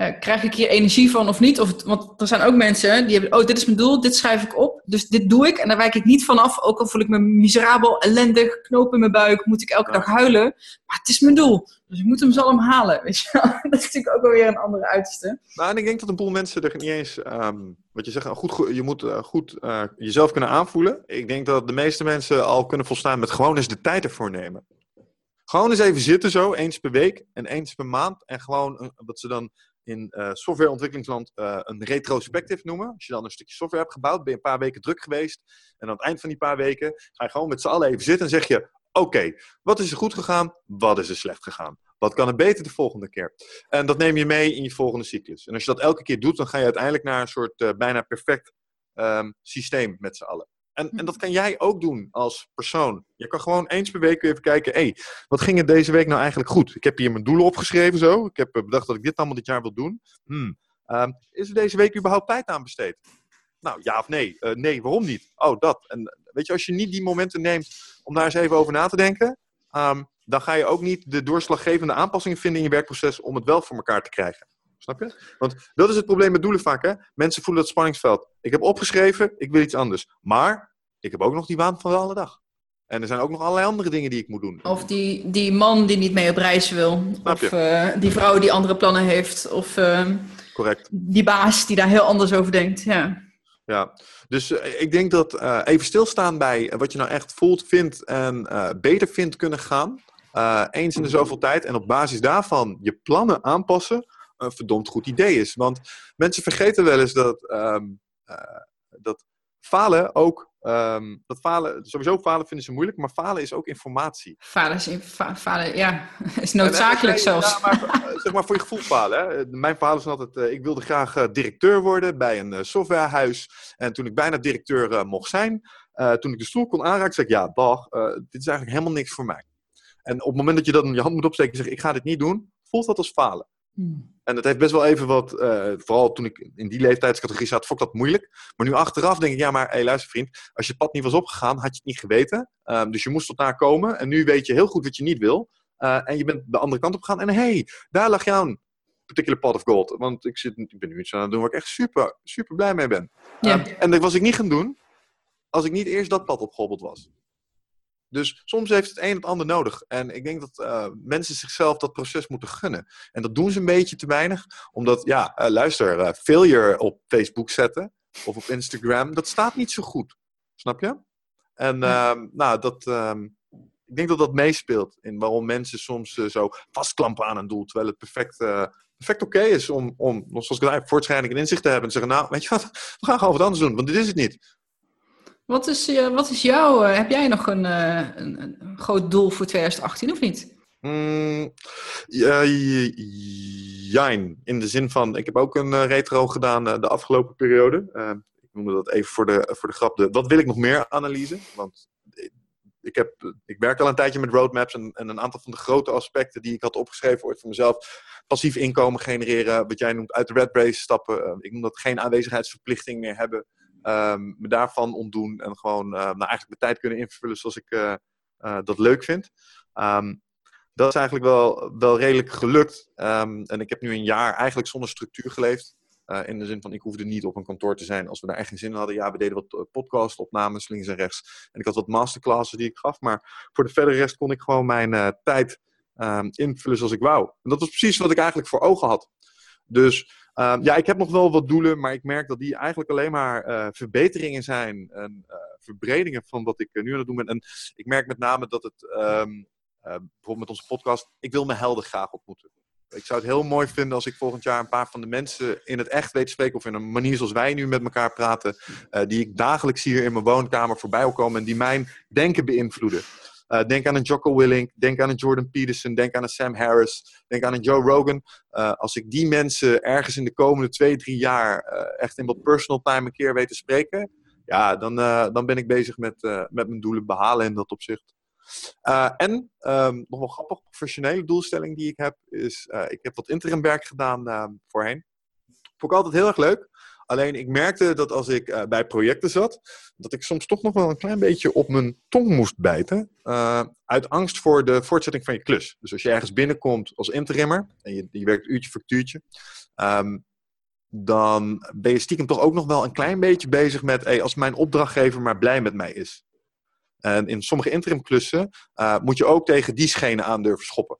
uh, krijg ik hier energie van of niet? Of, want er zijn ook mensen die hebben, oh, dit is mijn doel, dit schrijf ik op, dus dit doe ik en daar wijk ik niet vanaf. Ook al voel ik me miserabel, ellendig, knoop in mijn buik, moet ik elke dag huilen. Maar het is mijn doel, dus ik moet hem zo halen. Weet je? dat is natuurlijk ook alweer een andere uiterste. Nou, en ik denk dat een boel mensen er niet eens, um, wat je zegt, goed, je moet uh, goed uh, jezelf kunnen aanvoelen. Ik denk dat de meeste mensen al kunnen volstaan met gewoon eens de tijd ervoor nemen. Gewoon eens even zitten zo, eens per week en eens per maand. En gewoon, wat ze dan in uh, softwareontwikkelingsland uh, een retrospective noemen. Als je dan een stukje software hebt gebouwd, ben je een paar weken druk geweest. En aan het eind van die paar weken ga je gewoon met z'n allen even zitten en zeg je: Oké, wat is er goed gegaan? Wat is er slecht gegaan? Wat kan er beter de volgende keer? En dat neem je mee in je volgende cyclus. En als je dat elke keer doet, dan ga je uiteindelijk naar een soort uh, bijna perfect um, systeem met z'n allen. En, en, dat kan jij ook doen als persoon. Je kan gewoon eens per week even kijken, hé, hey, wat ging er deze week nou eigenlijk goed? Ik heb hier mijn doelen opgeschreven zo. Ik heb bedacht dat ik dit allemaal dit jaar wil doen. Hmm. Um, is er deze week überhaupt tijd aan besteed? Nou, ja of nee? Uh, nee, waarom niet? Oh, dat. En weet je, als je niet die momenten neemt om daar eens even over na te denken, um, dan ga je ook niet de doorslaggevende aanpassingen vinden in je werkproces om het wel voor elkaar te krijgen. Snap je? Want dat is het probleem met doelen vaak. Hè? Mensen voelen dat spanningsveld. Ik heb opgeschreven, ik wil iets anders. Maar ik heb ook nog die waan van de alle dag. En er zijn ook nog allerlei andere dingen die ik moet doen. Of die, die man die niet mee op reis wil. Of uh, die vrouw die andere plannen heeft. Of uh, Correct. die baas die daar heel anders over denkt. Ja, ja. dus uh, ik denk dat even stilstaan bij wat je nou echt voelt, vindt en beter vindt kunnen gaan. eens in de zoveel tijd. En op basis daarvan je plannen aanpassen. Een verdomd goed idee is. Want mensen vergeten wel eens dat, um, dat falen ook Um, dat falen, sowieso falen vinden ze moeilijk, maar falen is ook informatie. Falen is, fa falen, ja, is noodzakelijk en, en, zelfs. Ja, maar, eh, zeg maar voor je gevoel falen. Hè. Mijn verhaal is altijd, uh, ik wilde graag uh, directeur worden bij een softwarehuis. En toen ik bijna directeur mocht zijn, toen ik de stoel kon aanraken, zei ik, ja, dag, dit is eigenlijk helemaal niks voor mij. En op het moment dat je dat in je hand moet opsteken en zegt, ik ga dit niet doen, voelt dat als falen. Hmm. En dat heeft best wel even wat, vooral toen ik in die leeftijdscategorie zat, vond ik dat moeilijk. Maar nu achteraf denk ik, ja, maar hé, luister vriend, als je pad niet was opgegaan, had je het niet geweten. Ehm, dus je moest tot daar komen. En nu weet je heel goed wat je niet wil. en je bent de andere kant op gegaan. En hé, hey, daar lag jouw particular pot of gold. Want ik, zit, ik ben nu iets aan het doen waar ik echt super, super blij mee ben. Ja. Ehm, en dat was ik niet gaan doen als ik niet eerst dat pad opgehobbeld was. Dus soms heeft het een het ander nodig. En ik denk dat uh, mensen zichzelf dat proces moeten gunnen. En dat doen ze een beetje te weinig. Omdat, ja, uh, luister, uh, failure op Facebook zetten of op Instagram, dat staat niet zo goed. Snap je? En ehm, nou, dat, ehm, ik denk dat dat meespeelt in waarom mensen soms zo vastklampen aan een doel. Terwijl het perfect, perfect oké is om, om, zoals ik zei, voortschrijding en inzicht te hebben. En zeggen, nou, weet je wat, we gaan gewoon wat anders doen, want dit is het niet. Wat is, uh, wat is jouw, uh, heb jij nog een, uh, een, een, groot doel voor 2018 of niet? Mm, jijn, in de zin van, ik heb ook een retro gedaan de afgelopen periode. ik noemde dat even voor de, voor de grap, de, wat wil ik nog meer analyse? Want ik, heb, ik werk al een tijdje met roadmaps en, en, een aantal van de grote aspecten die ik had opgeschreven ooit voor mezelf. Passief inkomen genereren, wat jij noemt uit de red race stappen. ik noem dat geen aanwezigheidsverplichting meer hebben. Um, me daarvan ontdoen en gewoon uh, nou, eigenlijk mijn tijd kunnen invullen zoals ik uh, uh, dat leuk vind. Um, dat is eigenlijk wel, wel redelijk gelukt. Um, en ik heb nu een jaar eigenlijk zonder structuur geleefd. in de zin van, ik hoefde niet op een kantoor te zijn als we daar echt geen zin in hadden. Ja, we deden wat podcastopnames links en rechts. En ik had wat masterclasses die ik gaf. Maar voor de verdere rest kon ik gewoon mijn tijd invullen zoals ik wou. En dat was precies wat ik eigenlijk voor ogen had. Dus Um, ja, ik heb nog wel wat doelen, maar ik merk dat die eigenlijk alleen maar uh, verbeteringen zijn en uh, verbredingen van wat ik uh, nu aan het doen ben. En ik merk met name dat het, um, bijvoorbeeld met onze podcast, ik wil mijn helden graag ontmoeten. Ik zou het heel mooi vinden als ik volgend jaar een paar van de mensen in het echt weet spreken, of in een manier zoals wij nu met elkaar praten, die ik dagelijks hier in mijn woonkamer voorbij wil komen en die mijn denken beïnvloeden. Uh, denk aan een Jocko Willink, denk aan een Jordan Peterson, denk aan een Sam Harris, denk aan een Joe Rogan. Uh, als ik die mensen ergens in de komende twee, drie jaar uh, echt in wat personal time een keer weet te spreken, ja, dan, dan ben ik bezig met, met mijn doelen behalen in dat opzicht. en um, nog wel grappig, professionele doelstelling die ik heb, is ik heb wat interimwerk gedaan voorheen. Vond ik altijd heel erg leuk. Alleen ik merkte dat als ik uh, bij projecten zat, dat ik soms toch nog wel een klein beetje op mijn tong moest bijten. Uh, uit angst voor de voortzetting van je klus. Dus als je ergens binnenkomt als interimmer en je, je werkt uurtje voor uurtje, um, dan ben je stiekem toch ook nog wel een klein beetje bezig met, hey, als mijn opdrachtgever maar blij met mij is. En in sommige interimklussen uh, moet je ook tegen die schenen aan durven schoppen.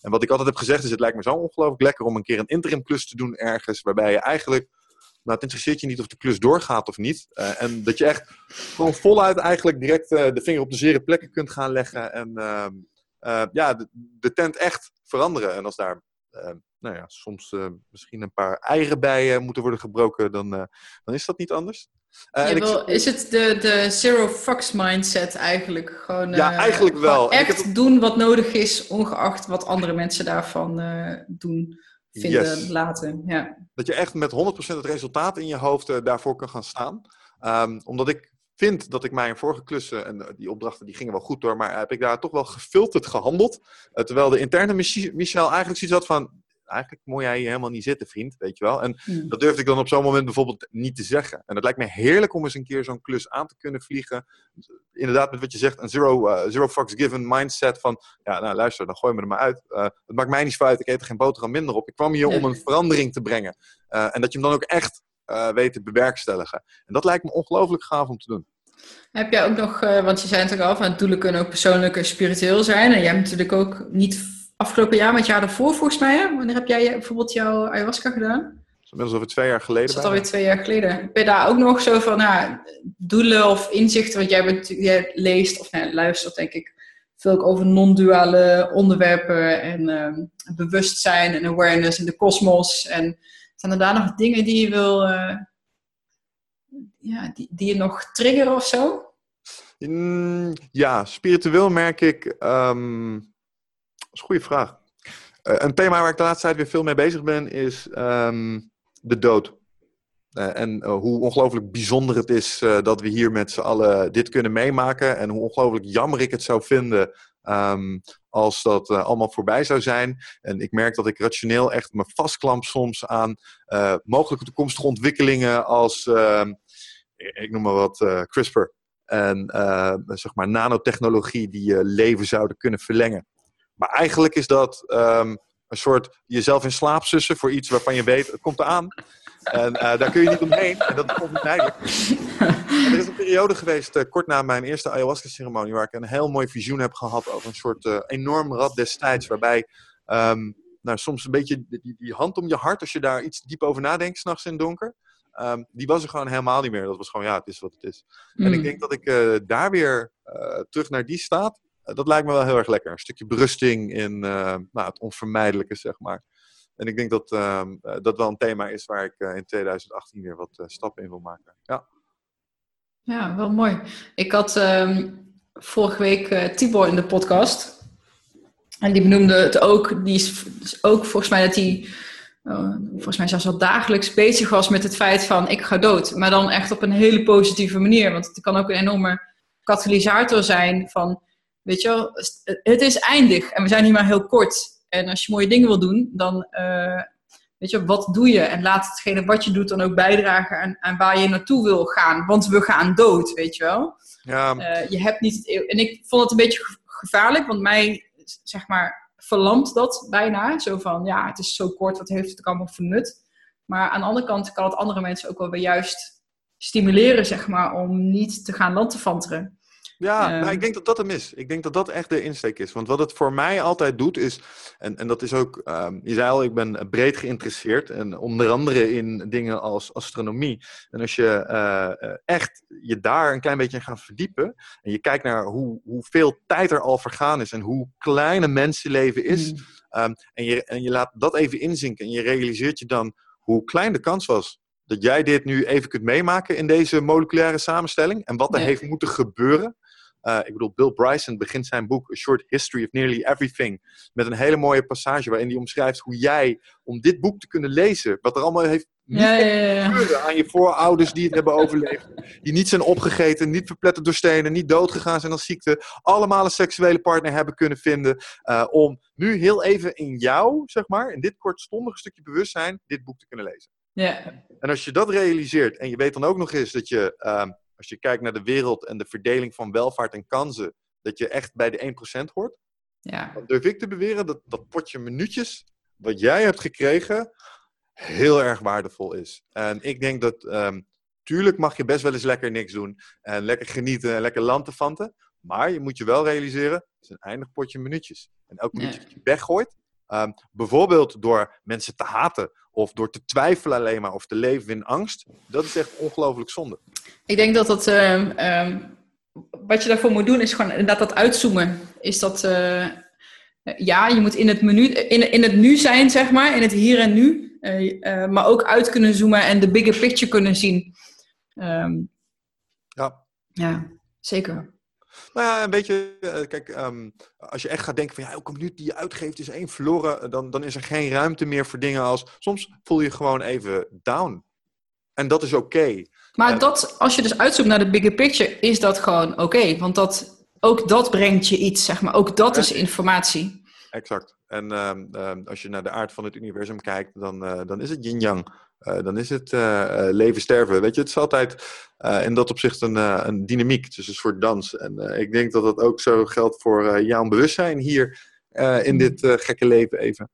En wat ik altijd heb gezegd is, het lijkt me zo ongelooflijk lekker om een keer een interimklus te doen ergens, waarbij je eigenlijk maar het interesseert je niet of de klus doorgaat of niet. Uh, en dat je echt gewoon voluit eigenlijk direct uh, de vinger op de zere plekken kunt gaan leggen. En uh, ja, de, de, tent echt veranderen. En als daar nou ja, soms misschien een paar eieren bij moeten worden gebroken, dan, dan is dat niet anders. Ja, is het de, de zero fucks mindset eigenlijk? Gewoon, ja, eigenlijk wel. Echt doen wat nodig is, ongeacht wat andere mensen daarvan doen vinden, laten. Ja. Dat je echt met 100% het resultaat in je hoofd uh, daarvoor kan gaan staan. Um, omdat ik vind dat ik mijn vorige klussen, en eh, die opdrachten die gingen wel goed door, maar heb ik daar toch wel gefilterd gehandeld. Uh, terwijl de interne Michel eigenlijk zoiets had van, eigenlijk moet jij hier helemaal niet zitten, vriend, weet je wel. En hmm. dat durfde ik dan op zo'n moment bijvoorbeeld niet te zeggen. En het lijkt me heerlijk om eens een keer zo'n klus aan te kunnen vliegen. Inderdaad, met wat je zegt, een zero, uh, zero fucks given mindset van, ja, nou luister, dan gooi me er maar uit. Uh, het maakt mij niet zo uit, ik eet er geen boterham minder op. Ik kwam hier om een verandering te brengen. Uh, en dat je hem dan ook echt weet te bewerkstelligen. En dat lijkt me ongelooflijk gaaf om te doen. Heb jij ook nog, want je zei natuurlijk al, van doelen kunnen ook persoonlijk en spiritueel zijn. En jij hebt natuurlijk ook niet afgelopen jaar, maar het jaar daarvoor volgens mij. Hè? Wanneer heb jij bijvoorbeeld jouw ayahuasca gedaan? Inmiddels over twee jaar geleden. Dat is alweer twee jaar geleden. Ben je daar ook nog zo van nou, doelen of inzichten? Want jij, bent, jij leest of nou, luistert, denk ik, veel over non-duale onderwerpen en uh, bewustzijn en awareness in de kosmos. En zijn er daar nog dingen die je wil, uh, ja, die, die je nog triggeren of zo? Mm, ja, spiritueel merk ik. Um is een goede vraag. Uh, een thema waar ik de laatste tijd weer veel mee bezig ben is um, de dood. en hoe ongelooflijk bijzonder het is dat we hier met z'n allen dit kunnen meemaken. En hoe ongelooflijk jammer ik het zou vinden ehm, als dat allemaal voorbij zou zijn. En ik merk dat ik rationeel echt me vastklamp soms aan mogelijke toekomstige ontwikkelingen als, ehm, ik noem maar wat, CRISPR. En zeg maar nanotechnologie die je leven zouden kunnen verlengen. Maar eigenlijk is dat ehm, een soort jezelf in slaap sussen voor iets waarvan je weet, het komt eraan. En uh, daar kun je niet omheen. En dat is onvermijdelijk. er is een periode geweest, uh, kort na mijn eerste ayahuasca-ceremonie, waar ik een heel mooi visioen heb gehad over een soort uh, enorm rad destijds, waarbij um, nou, soms een beetje die, die, hand om je hart, als je daar iets diep over nadenkt, s'nachts in het donker, um, die was er gewoon helemaal niet meer. Dat was gewoon, ja, het is wat het is. Mm. En ik denk dat ik daar weer terug naar die staat, eh, dat lijkt me wel heel erg lekker. Een stukje berusting in uh, nou, het onvermijdelijke, zeg maar. En ik denk dat uh, dat wel een thema is waar ik in 2018 weer wat stappen in wil maken. Ja. ja, wel mooi. Ik had ehm, vorige week Tibor in de podcast. En die benoemde het ook. Die is, ook volgens mij dat hij volgens mij zelfs al dagelijks bezig was met het feit van ik ga dood. Maar dan echt op een hele positieve manier. Want het kan ook een enorme katalysator zijn van Weet je wel, het is eindig en we zijn hier maar heel kort. En als je mooie dingen wil doen, dan uh, weet je, wat doe je? En laat hetgene wat je doet dan ook bijdragen aan, aan waar je naartoe wil gaan. Want we gaan dood, weet je wel. Ja. Uh, je hebt niet het, en ik vond het een beetje gevaarlijk, want mij, zeg maar, verlamt dat bijna. Zo van, ja, het is zo kort, wat heeft het allemaal voor nut? Maar aan de andere kant kan het andere mensen ook wel weer juist stimuleren, zeg maar, om niet te gaan landtefanteren. Ja, nou, ik denk dat dat hem is. Ik denk dat dat echt de insteek is. Want wat het voor mij altijd doet is, en, en dat is ook, um, je zei al, ik ben breed geïnteresseerd. En onder andere in dingen als astronomie. En als je uh, echt je daar een klein beetje in gaat verdiepen. En je kijkt naar hoe, hoeveel tijd er al vergaan is. En hoe klein een mensenleven is. Um, en, je, en je laat dat even inzinken. En je realiseert je dan hoe klein de kans was dat jij dit nu even kunt meemaken in deze moleculaire samenstelling. En wat er heeft moeten gebeuren uh, ik bedoel, Bill Bryson begint zijn boek A Short History of Nearly Everything met een hele mooie passage waarin hij omschrijft hoe jij, om dit boek te kunnen lezen, wat er allemaal heeft ja, ja, ja. aan je voorouders die het hebben overleefd, die niet zijn opgegeten, niet verpletterd door stenen, niet doodgegaan zijn als ziekte, allemaal een seksuele partner hebben kunnen vinden, uh, om nu heel even in jou, zeg maar, in dit kortstondige stukje bewustzijn, dit boek te kunnen lezen. Ja. En als je dat realiseert en je weet dan ook nog eens dat je uh, als je kijkt naar de wereld en de verdeling van welvaart en kansen, dat je echt bij de 1% hoort. Ja. Dan durf ik te beweren dat dat potje minuutjes wat jij hebt gekregen heel erg waardevol is. En ik denk dat, um, tuurlijk mag je best wel eens lekker niks doen en lekker genieten en lekker lantefanten. Maar je moet je wel realiseren, het is een eindig potje minuutjes. En elk minuutje dat je weggooit, um, bijvoorbeeld door mensen te haten of door te twijfelen alleen maar of te leven in angst, dat is echt ongelooflijk zonde. Ik denk dat dat, uh, wat je daarvoor moet doen, is gewoon inderdaad dat uitzoomen. Is dat, uh, ja, je moet in het, menu, in, in het nu zijn, zeg maar, in het hier en nu. Uh, maar ook uit kunnen zoomen en de bigger picture kunnen zien. Um, ja. Ja, zeker. Nou ja, een beetje, uh, kijk, um, als je echt gaat denken van ja, elke minuut die je uitgeeft is één verloren, dan, dan is er geen ruimte meer voor dingen als, soms voel je gewoon even down. En dat is oké. Maar dat, als je dus uitzoekt naar de bigger picture, is dat gewoon oké. want dat, ook dat brengt je iets, zeg maar. Ook dat is informatie. Exact. En uh, als je naar de aard van het universum kijkt, dan, uh, dan is het yin-yang. Uh, dan is het leven-sterven. Weet je, het is altijd in dat opzicht een, een dynamiek. Is een soort dans. En ik denk dat dat ook zo geldt voor jouw bewustzijn hier in dit gekke leven even.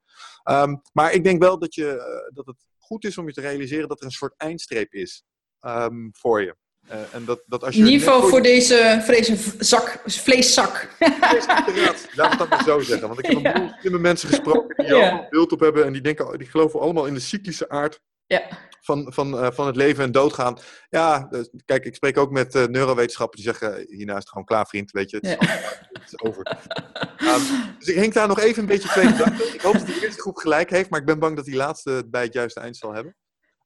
Um, maar ik denk wel dat, je, dat het goed is om je te realiseren dat er een soort eindstreep is um, voor je. Uh, en dat, dat als je In ieder geval voor, deze, voor deze zak, vleeszak. Laat het dan maar zo zeggen. Want ik heb een ja. boel mensen gesproken die ja. allemaal beeld op hebben. En die, denken, die geloven allemaal in de cyclische aard ja. van, van, uh, van het leven en doodgaan. Ja, dus, kijk, ik spreek ook met uh, neurowetenschappers die zeggen... Hierna is het gewoon klaar, vriend. Weet je, het is, ja. het is over. um, dus ik hink daar nog even een beetje twee gedachten. Ik hoop dat die eerste groep gelijk heeft. Maar ik ben bang dat die laatste het bij het juiste eind zal hebben.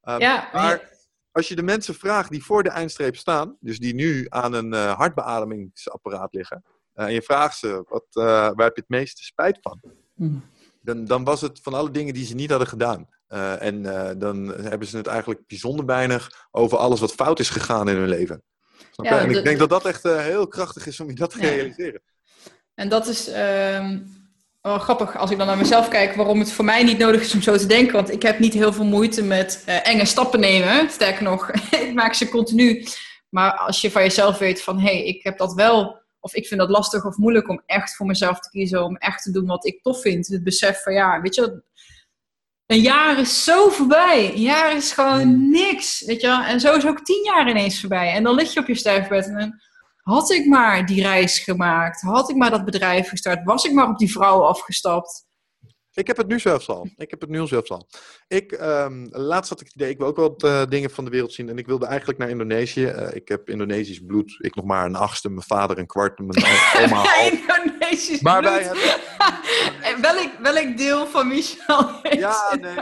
Um, ja, maar als je de mensen vraagt die voor de eindstreep staan, dus die nu aan een hartbeademingsapparaat liggen, en je vraagt ze, wat, waar heb je het meeste spijt van? Hmm. Dan, dan was het van alle dingen die ze niet hadden gedaan. En dan hebben ze het eigenlijk bijzonder weinig over alles wat fout is gegaan in hun leven. Ja, en ik denk dat dat echt heel krachtig is om je dat te realiseren. En dat is ehm, wel grappig als ik dan naar mezelf kijk, waarom het voor mij niet nodig is om zo te denken. Want ik heb niet heel veel moeite met enge stappen nemen. Sterker nog, ik maak ze continu. Maar als je van jezelf weet van, hé, hey, ik heb dat wel of ik vind dat lastig of moeilijk om echt voor mezelf te kiezen, om echt te doen wat ik tof vind. Het besef van ja, weet je, een jaar is zo voorbij. Een jaar is gewoon hmm. niks, weet je En zo is ook tien jaar ineens voorbij. En dan lig je op je sterfbed en dan had ik maar die reis gemaakt, had ik maar dat bedrijf gestart, was ik maar op die vrouw afgestapt. Ik heb het nu zelfs al. Ik heb het nu zelfs al. Ik, um, laatst had ik het idee, ik wil ook wel uh, dingen van de wereld zien. En ik wilde eigenlijk naar Indonesië. Uh, ik heb Indonesisch bloed. Ik nog maar een achtste, mijn vader een kwart, mijn oma Indonesisch maar bloed. Wij hebben... welk, welk deel van Michel Ja, nee,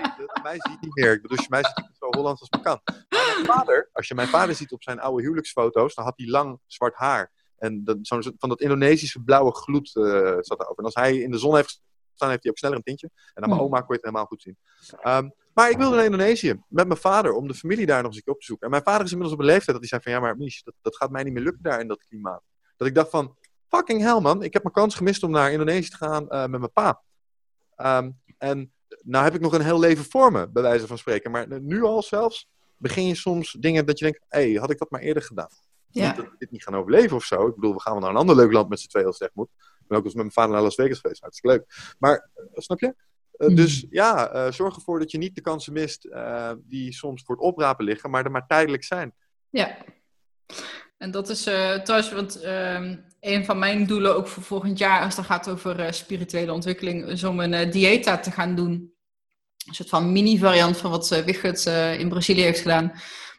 mij ziet niet meer. Dus mij ziet zo Hollands als me kan. Maar mijn vader, als je mijn vader ziet op zijn oude huwelijksfoto's, dan had hij lang zwart haar. En dat, zo, van dat Indonesische blauwe gloed uh, zat erover. En als hij in de zon heeft dan heeft hij ook sneller een tintje. En aan mijn hmm. oma kon je het helemaal goed zien. Ehm, maar ik wilde naar Indonesië met mijn vader om de familie daar nog eens een keer op te zoeken. En mijn vader is inmiddels op een leeftijd dat hij zei van ja, maar Mies, dat, dat gaat mij niet meer lukken daar in dat klimaat. Dat ik dacht van, fucking hell man, ik heb mijn kans gemist om naar Indonesië te gaan uh, met mijn pa. Um, en nou heb ik nog een heel leven voor me, bij wijze van spreken. Maar nu al zelfs begin je soms dingen dat je denkt, hé, hey, had ik dat maar eerder gedaan. Ja. Niet dat we dit niet gaan overleven of zo. Ik bedoel, we gaan wel naar een ander leuk land met z'n tweeën als het echt moet ben ook eens met mijn vader naar Las Vegas geweest. Hartstikke leuk. Maar, eh, snap je? Uh, Dus ja, uh, zorg ervoor dat je niet de kansen mist uh, die soms voor het oprapen liggen, maar er maar tijdelijk zijn. Ja. En dat is trouwens, want ehm, een van mijn doelen ook voor volgend jaar, als het gaat over spirituele ontwikkeling, is om een dieta te gaan doen. Een soort van mini-variant van wat Wigert in Brazilië heeft gedaan,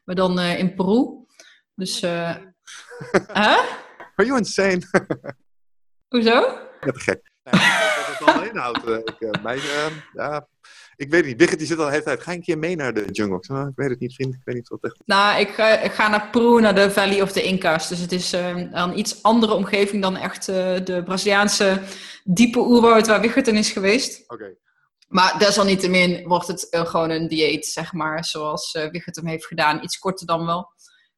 maar dan in Peru. Dus, huh? Are you insane? Hoezo? Ja, te gek. Wat het allemaal inhoudt. Uh, ik, uh, mijn, uh, ja, ik weet niet. Wigget die zit al de hele tijd. Ga een keer mee naar de jungle? Nou, ik weet het niet, vriend. Ik weet niet wat echt... Nou, ik, ik ga naar Peru, naar de Valley of the Incas. Dus het is een iets andere omgeving dan echt de Braziliaanse diepe oerwoud waar Wigget in is geweest. Oké. Okay. Maar desalniettemin wordt het gewoon een dieet, zeg maar, zoals uh, Wigget hem heeft gedaan. Iets korter dan wel.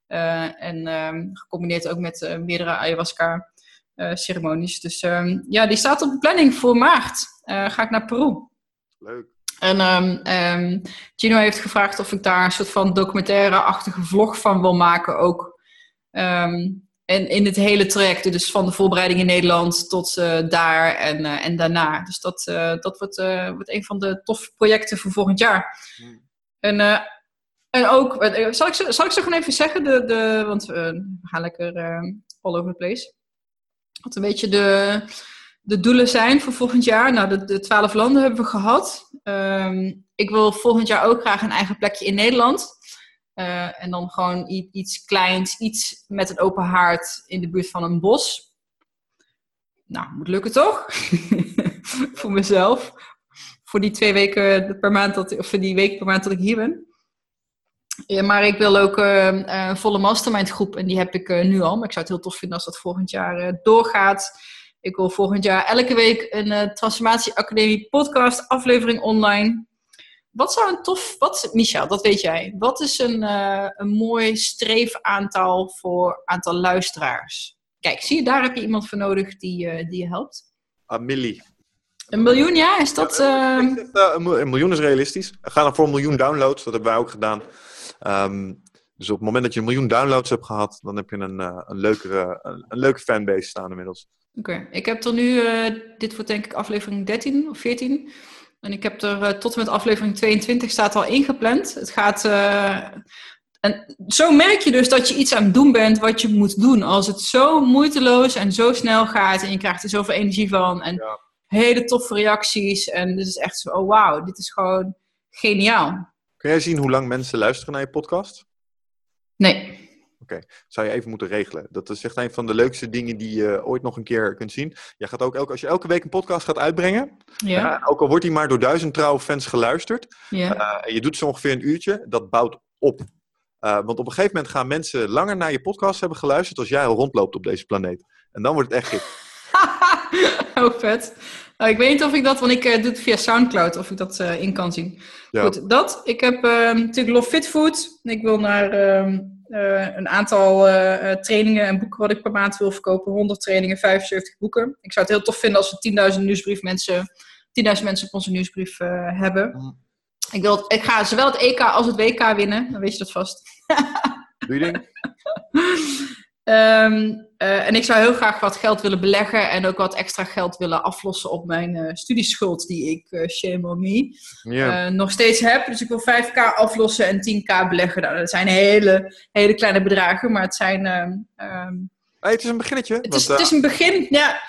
en ehm, gecombineerd ook met meerdere ayahuasca uh, ceremonies. Dus ehm, ja, die staat op de planning voor maart. Uh, ga ik naar Peru. Leuk. En um, Gino heeft gevraagd of ik daar een soort van documentaire-achtige vlog van wil maken ook. en in het hele traject, dus van de voorbereiding in Nederland tot uh, daar en, en daarna. Dus dat, dat wordt, wordt een van de toffe projecten voor volgend jaar. Hmm. En, en ook, zal ik, zal ik ze gewoon even zeggen, de, de, want we gaan lekker all over the place. Wat een beetje de, de doelen zijn voor volgend jaar. Nou, de, de 12 landen hebben we gehad. Ehm, ik wil volgend jaar ook graag een eigen plekje in Nederland. Uh, en dan gewoon iets kleins, iets met een open haard in de buurt van een bos. Nou, moet lukken toch? voor mezelf. Voor die twee weken per maand, of voor die week per maand dat ik hier ben. Ja, maar ik wil ook uh, een volle mastermind groep en die heb ik uh, nu al. Maar ik zou het heel tof vinden als dat volgend jaar doorgaat. Ik wil volgend jaar elke week een Transformatie Academie podcast aflevering online. Wat zou een tof, wat, Michel, dat weet jij. Wat is een, een mooi streefaantal voor aantal luisteraars? Kijk, zie je, daar heb je iemand voor nodig die, die je helpt. Millie. Een miljoen, ja? Is dat... Ja, een miljoen is realistisch. Ga dan voor een miljoen downloads, dat hebben wij ook gedaan. Um, dus op het moment dat je een miljoen downloads hebt gehad, dan heb je een, uh, een, leukere, een, een, leuke fanbase staan inmiddels. Oké, ik heb er nu, uh, dit wordt denk ik aflevering 13 of 14. En ik heb er uh, tot en met aflevering 22 staat al ingepland. Het gaat. en zo merk je dus dat je iets aan het doen bent wat je moet doen. Als het zo moeiteloos en zo snel gaat en je krijgt er zoveel energie van. En ja. hele toffe reacties. En dit is echt zo, oh wauw, dit is gewoon geniaal. Kun jij zien hoe lang mensen luisteren naar je podcast? Nee. Oké, zou je even moeten regelen. Dat is echt een van de leukste dingen die je ooit nog een keer kunt zien. Je gaat ook elke, als je elke week een podcast gaat uitbrengen, ja. ook al wordt die maar door duizend trouwe fans geluisterd, ja. Uh, en je doet zo ongeveer een uurtje, dat bouwt op. Uh, want op een gegeven moment gaan mensen langer naar je podcast hebben geluisterd als jij al rondloopt op deze planeet. En dan wordt het echt gek. oh, vet. Nou, ik weet niet of ik dat, want ik uh, doe het via Soundcloud, of ik dat uh, in kan zien. Ja. Goed, dat. Ik heb uh, natuurlijk Love Fit Food. Ik wil naar ehm, een aantal trainingen en boeken wat ik per maand wil verkopen. 100 trainingen, 75 boeken. Ik zou het heel tof vinden als we 10.000 nieuwsbrief mensen, 10.000 mensen op onze nieuwsbrief hebben. Mm. Ik, wil, ik ga zowel het EK als het WK winnen. Dan weet je dat vast. Doe je ding. Um, uh, en ik zou heel graag wat geld willen beleggen en ook wat extra geld willen aflossen op mijn uh, studieschuld die ik, uh, shame on me, yeah. nog steeds heb. Dus ik wil 5k aflossen en 10k beleggen. Nou, dat zijn hele, hele kleine bedragen, maar het zijn... Um, hey, het is een beginnetje. Het, is, het is een begin, ja.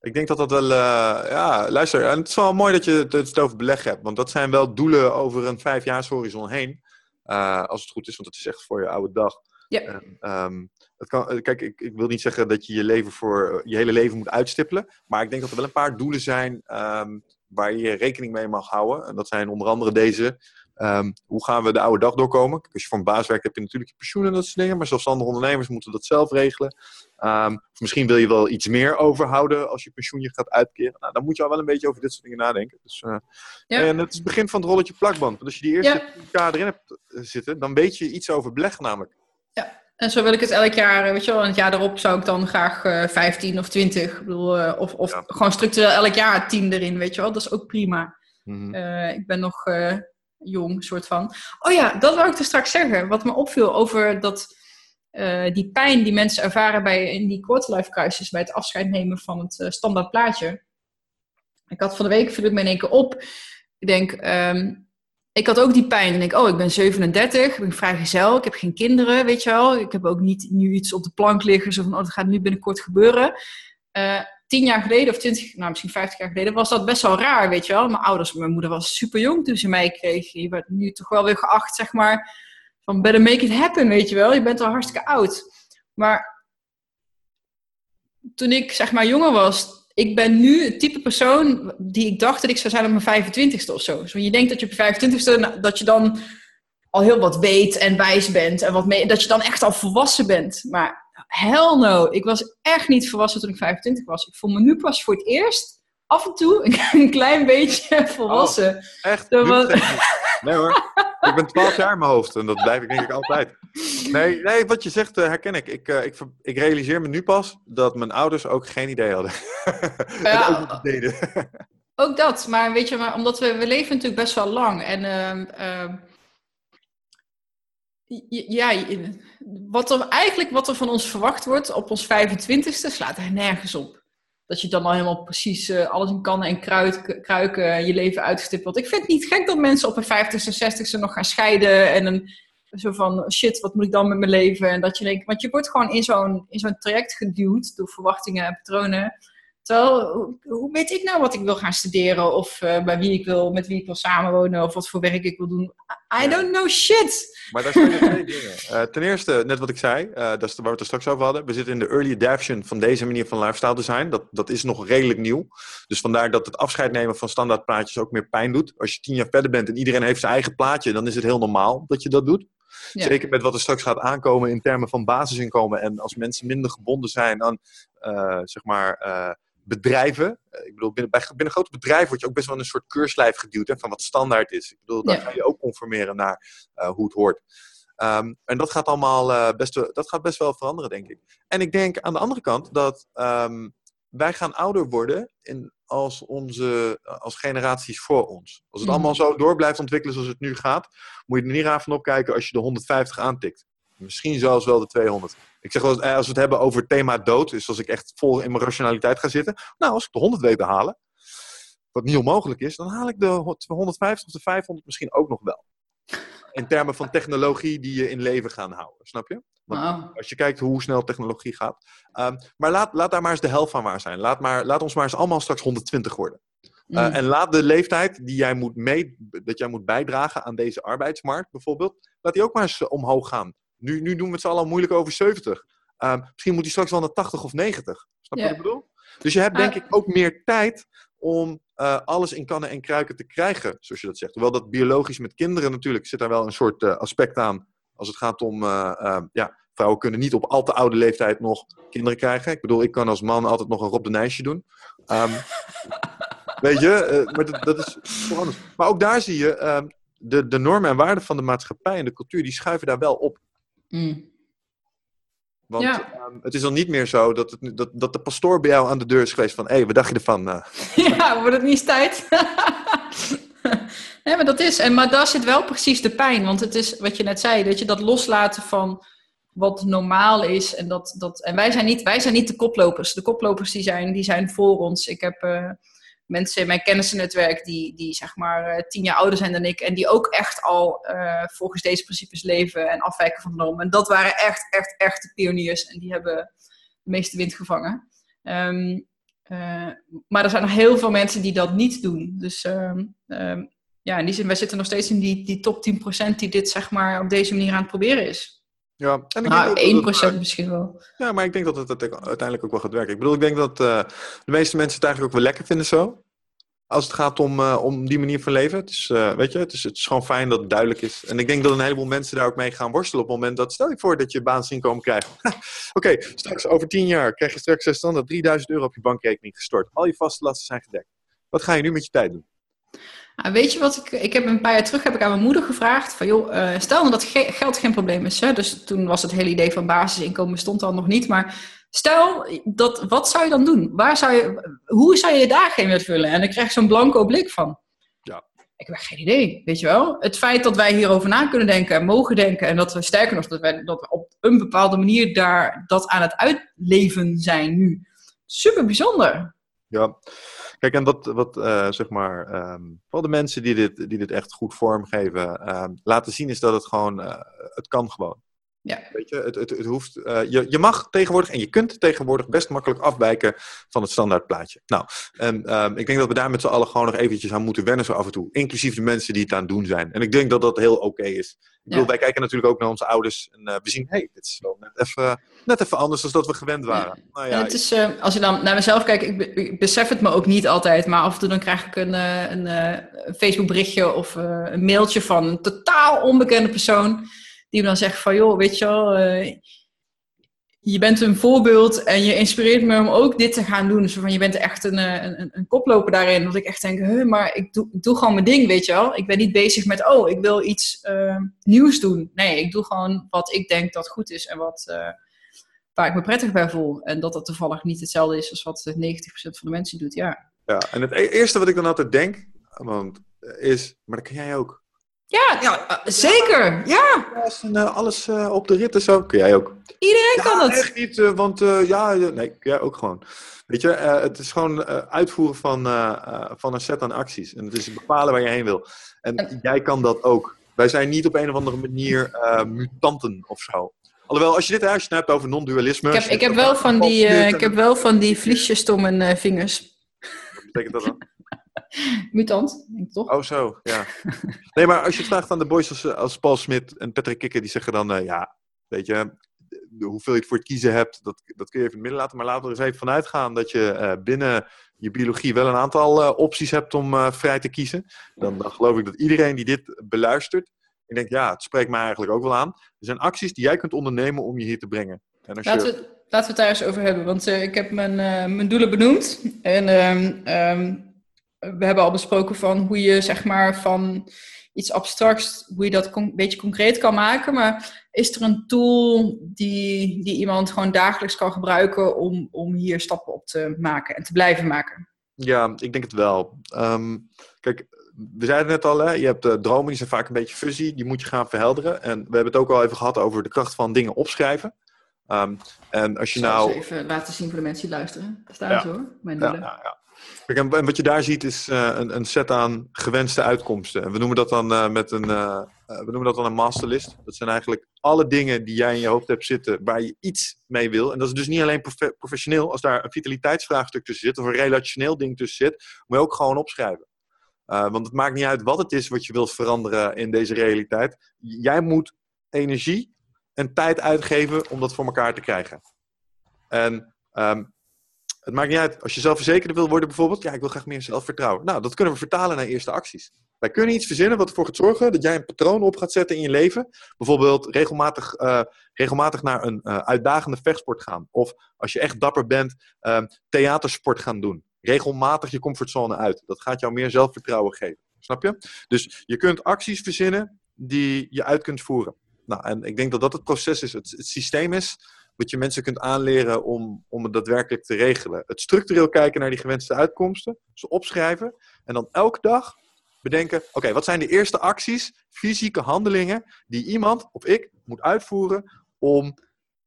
Ik denk dat dat wel, ja, luister, en het is wel mooi dat je het over beleggen hebt, want dat zijn wel doelen over een vijfjaarshorizon heen, als het goed is, want het is echt voor je oude dag. Ja. Um, het kan, eh, kijk, ik, ik, wil niet zeggen dat je je, leven voor, eh, je hele leven moet uitstippelen. Maar ik denk dat er wel een paar doelen zijn um, waar je rekening mee mag houden. En dat zijn onder andere deze. Um, hoe gaan we de oude dag doorkomen? Als je voor een baas werkt, heb je natuurlijk je pensioen en dat soort dingen. Maar zelfstandige ondernemers moeten dat zelf regelen. Um, of misschien wil je wel iets meer overhouden als je pensioen je gaat uitkeren. Nou, dan moet je al wel een beetje over dit soort dingen nadenken. Dus, uh, ja. En het is het begin van het rolletje plakband. Want als je die eerste ja. erin hebt zitten, dan weet je iets over beleggen namelijk. Ja, en zo wil ik het elk jaar, weet je wel, en het jaar erop zou ik dan graag uh, eh, 15 of 20, ik bedoel, uh, of, of gewoon structureel elk jaar 10 erin, weet je wel, dat is ook prima. Mm -hmm. uh, ik ben nog jong, soort van. Oh ja, dat wou ik er straks zeggen, wat me opviel over dat, die pijn die mensen ervaren bij, in die quarterlife crisis, bij het afscheid nemen van het standaard plaatje. Ik had van de week, viel ik me in één keer op, ik denk, um, ik had ook die pijn. En ik, oh, ik ben 37, ik ben vrijgezel, ik heb geen kinderen, weet je wel. Ik heb ook niet nu iets op de plank liggen, zo van, oh, dat gaat nu binnenkort gebeuren. Uh, tien jaar geleden, of twintig, nou misschien vijftig jaar geleden, was dat best wel raar, weet je wel. Mijn ouders, mijn moeder was super jong toen ze mij kreeg. Je werd nu toch wel weer geacht, zeg maar, van better make it happen, weet je wel. Je bent al hartstikke oud. Maar toen ik, zeg maar, jonger was, ik ben nu het type persoon die ik dacht dat ik zou zijn op mijn 25ste of zo. Dus je denkt dat je op je 25ste, dat je dan al heel wat weet en wijs bent. En wat mee, dat je dan echt al volwassen bent. Maar hell no, ik was echt niet volwassen toen ik 25 was. Ik voel me nu pas voor het eerst af en toe een klein beetje volwassen. Oh, echt? Was... Nee hoor, ik ben 12 jaar in mijn hoofd en dat blijf ik denk ik altijd. Nee, nee wat je zegt uh, herken ik. Ik, uh, ik. ik realiseer me nu pas dat mijn ouders ook geen idee hadden. Ja, ook niet deden. ook dat, maar weet je, maar omdat we, we leven natuurlijk best wel lang. En uh, ja, wat er, eigenlijk wat er van ons verwacht wordt op ons 25ste slaat er nergens op dat je dan al helemaal precies uh, alles in kannen en kruid, kruiken je leven uitgestipt wordt. Ik vind het niet gek dat mensen op een 50ste, 60ste nog gaan scheiden en een zo van shit, wat moet ik dan met mijn leven? En dat je denkt, want je wordt gewoon in zo'n, in zo'n traject geduwd door verwachtingen en patronen. Terwijl, hoe weet ik nou wat ik wil gaan studeren? Of uh, bij wie ik wil, met wie ik wil samenwonen? Of wat voor werk ik wil doen? I don't know shit! Maar daar zijn twee dingen. Uh, ten eerste, net wat ik zei, uh, dat is waar we het er straks over hadden. We zitten in de early adoption van deze manier van lifestyle design. Dat, dat is nog redelijk nieuw. Dus vandaar dat het afscheid nemen van standaard plaatjes ook meer pijn doet. Als je tien jaar verder bent en iedereen heeft zijn eigen plaatje, dan is het heel normaal dat je dat doet. Ja. Zeker met wat er straks gaat aankomen in termen van basisinkomen. En als mensen minder gebonden zijn aan, zeg maar bedrijven. Eh, ik bedoel, binnen, bij, binnen grote bedrijven word je ook best wel een soort keurslijf geduwd hè, van wat standaard is. Ik bedoel, daar ga je ook conformeren naar uh, hoe het hoort. Um, en dat gaat allemaal uh, best, dat gaat best wel veranderen, denk ik. En ik denk aan de andere kant dat um, wij gaan ouder worden in, als, onze, als generaties voor ons. Als het mm. allemaal zo door blijft ontwikkelen zoals het nu gaat, moet je er niet raar van opkijken als je de 150 aantikt. Misschien zelfs wel de 200. Ik zeg wel, eh, als we het hebben over het thema dood, dus als ik echt vol in mijn rationaliteit ga zitten. Nou, als ik de 100 weet te halen, wat niet onmogelijk is, dan haal ik de 150 of de 500 misschien ook nog wel. In termen van technologie die je in leven gaan houden, snap je? Want Als je kijkt hoe snel technologie gaat. Um, maar laat, laat daar maar eens de helft van waar zijn. Laat, maar, laat ons maar eens allemaal straks 120 worden. Uh, mm. En laat de leeftijd die jij moet mee, dat jij moet bijdragen aan deze arbeidsmarkt bijvoorbeeld, laat die ook maar eens omhoog gaan. Nu, nu doen we het z'n allen moeilijk over 70. Um, misschien moet hij straks wel naar 80 of 90. Snap je wat ik bedoel? Dus je hebt denk ik ook meer tijd om uh, alles in kannen en kruiken te krijgen, zoals je dat zegt. Hoewel dat biologisch met kinderen natuurlijk zit daar wel een soort uh, aspect aan. Als het gaat om, uh, ja, vrouwen kunnen niet op al te oude leeftijd nog kinderen krijgen. Ik bedoel, ik kan als man altijd nog een Rob de Nijsje doen. Um, Weet je, maar dat, dat is anders. Maar ook daar zie je, ehm, de, de normen en waarden van de maatschappij en de cultuur, die schuiven daar wel op. Mm. Want ja. Ehm, het is al niet meer zo dat, het, dat, dat de pastoor bij jou aan de deur is geweest van... hé, hey, wat dacht je ervan? Uh? Ja, wordt het niet tijd? nee, maar dat is... En, maar daar zit wel precies de pijn. Want het is wat je net zei, dat je dat loslaten van wat normaal is. En, dat, dat, en wij, zijn niet, wij zijn niet de koplopers. De koplopers die zijn, die zijn voor ons. Ik heb... Uh, mensen in mijn kennisnetwerk die, die zeg maar uh, tien jaar ouder zijn dan ik en die ook echt al uh, volgens deze principes leven en afwijken van de norm. En dat waren echt, echt, echt de pioniers en die hebben de meeste wind gevangen. Um, uh, maar er zijn nog heel veel mensen die dat niet doen. Dus um, um, ja, in die zin, wij zitten nog steeds in die, die top 10% die dit zeg maar op deze manier aan het proberen is. Ja, en ik nou, denk 1% dat het, misschien wel. Ja, maar ik denk dat het uiteindelijk ook wel gaat werken. Ik bedoel, ik denk dat uh, de meeste mensen het eigenlijk ook wel lekker vinden zo. Als het gaat om, uh, om die manier van leven. Het is, uh, weet je, het is, het is gewoon fijn dat het duidelijk is. En ik denk dat een heleboel mensen daar ook mee gaan worstelen op het moment dat... Stel je voor dat je baansinkomen krijgt. Oké, okay, straks over 10 jaar krijg je straks standaard 3000 euro op je bankrekening gestort. Al je vaste lasten zijn gedekt. Wat ga je nu met je tijd doen? Nou, weet je wat ik, ik heb een paar jaar terug heb ik aan mijn moeder gevraagd van joh, uh, stel nou dat ge geld geen probleem is. Hè? Dus toen was het hele idee van basisinkomen bestond al nog niet. Maar stel dat, wat zou je dan doen? Waar zou je, hoe zou je je dagen in willen vullen? En dan krijg je zo'n blanco blik van. Ja. Ik heb geen idee, weet je wel. Het feit dat wij hierover na kunnen denken en mogen denken en dat we sterker nog, dat, wij, dat we op een bepaalde manier daar dat aan het uitleven zijn nu. Super bijzonder. Ja, Kijk, en wat, wat uh, zeg maar, um, de mensen die dit, die dit echt goed vormgeven, um, laten zien is dat het gewoon, uh, het kan gewoon. Ja. Weet je, het, het, het hoeft, uh, je, je mag tegenwoordig en je kunt tegenwoordig best makkelijk afwijken van het standaardplaatje. Nou, en um, ik denk dat we daar met z'n allen gewoon nog eventjes aan moeten wennen zo af en toe. Inclusief de mensen die het aan het doen zijn. En ik denk dat dat heel oké okay is. Ik bedoel, wij kijken natuurlijk ook naar onze ouders en uh, we zien, hé, hey, dit is wel net even, net even anders dan dat we gewend waren. Ja. Nou ja, het is, uh, als je dan naar mezelf kijkt, ik, ik, besef het me ook niet altijd, maar af en toe dan krijg ik een, een, een Facebook berichtje of een mailtje van een totaal onbekende persoon die me dan zegt van, joh, weet je wel, uh, je bent een voorbeeld en je inspireert me om ook dit te gaan doen. Zo van, je bent echt een, eh, een, een koploper daarin. Dat ik echt denk, maar ik doe, gewoon mijn ding, weet je wel. Ik ben niet bezig met, oh, ik wil iets uh, nieuws doen. Nee, ik doe gewoon wat ik denk dat goed is en wat, waar ik me prettig bij voel. En dat dat toevallig niet hetzelfde is als wat 90% van de mensen doet, ja. Ja, en het e-, eerste wat ik dan altijd denk, want, is, maar dat kan jij ook. Ja, ja uh, zeker. Ja. En, uh, alles uh, op de rit en zo. Kun jij ook. Iedereen ja, kan het. echt niet, want ja, nee, jij ook gewoon. Weet je, het is gewoon uitvoeren van, van een set aan acties. En het is bepalen waar je heen wil. En, en, jij kan dat ook. Wij zijn niet op een of andere manier mutanten of zo. Alhoewel, als je dit huisje hebt over non-dualisme... Ik heb, ik heb wel van die, ik heb wel van die vliesjes om mijn vingers. Wat betekent dat dan? Mutant, denk ik toch? Oh, zo, ja. Nee, maar als je het vraagt aan de boys als, als Paul Smit en Patrick Kikker, die zeggen dan, uh, ja, weet je, hoeveel je het voor het kiezen hebt, dat, dat kun je even in het midden laten. Maar laten we er eens even vanuit gaan dat je uh, binnen je biologie wel een aantal uh, opties hebt om vrij te kiezen. Dan, dan, geloof ik dat iedereen die dit beluistert, ik denk, ja, het spreekt mij eigenlijk ook wel aan. Er zijn acties die jij kunt ondernemen om je hier te brengen. En als laten, je... we, laten we het daar eens over hebben, want ik heb mijn, mijn doelen benoemd. En um, um, we hebben al besproken van hoe je zeg maar van iets abstracts, hoe je dat een beetje concreet kan maken. Maar is er een tool die, die iemand gewoon dagelijks kan gebruiken om, om hier stappen op te maken en te blijven maken? Ja, ik denk het wel. Um, kijk, we zeiden het net al, hè, je hebt uh, dromen, die zijn vaak een beetje fuzzy, die moet je gaan verhelderen. En we hebben het ook al even gehad over de kracht van dingen opschrijven. Um, en als je nou... even laten zien voor de mensen die luisteren. Staan ja. ze hoor, mijn ja, ja, ja. Kijk, en, wat je daar ziet is uh, een, een, set aan gewenste uitkomsten. En we noemen dat dan uh, met een, uh, we noemen dat dan een masterlist. Dat zijn eigenlijk alle dingen die jij in je hoofd hebt zitten waar je iets mee wil. En dat is dus niet alleen prof professioneel. Als daar een vitaliteitsvraagstuk tussen zit of een relationeel ding tussen zit, moet je ook gewoon opschrijven. want het maakt niet uit wat het is wat je wilt veranderen in deze realiteit. Jij moet energie en tijd uitgeven om dat voor elkaar te krijgen. En um, het maakt niet uit. Als je zelfverzekerder wil worden bijvoorbeeld. Ja, ik wil graag meer zelfvertrouwen. Nou, dat kunnen we vertalen naar eerste acties. Wij kunnen iets verzinnen wat ervoor gaat zorgen dat jij een patroon op gaat zetten in je leven. Bijvoorbeeld regelmatig, uh, regelmatig naar een uh, uitdagende vechtsport gaan. Of als je echt dapper bent, uh, theatersport gaan doen. regelmatig je comfortzone uit. Dat gaat jou meer zelfvertrouwen geven. Snap je? Dus je kunt acties verzinnen die je uit kunt voeren. Nou, en ik denk dat dat het proces is, het systeem is, wat je mensen kunt aanleren om, om het daadwerkelijk te regelen. Het structureel kijken naar die gewenste uitkomsten, ze opschrijven en dan elke dag bedenken: oké, wat zijn de eerste acties, fysieke handelingen die iemand of ik moet uitvoeren om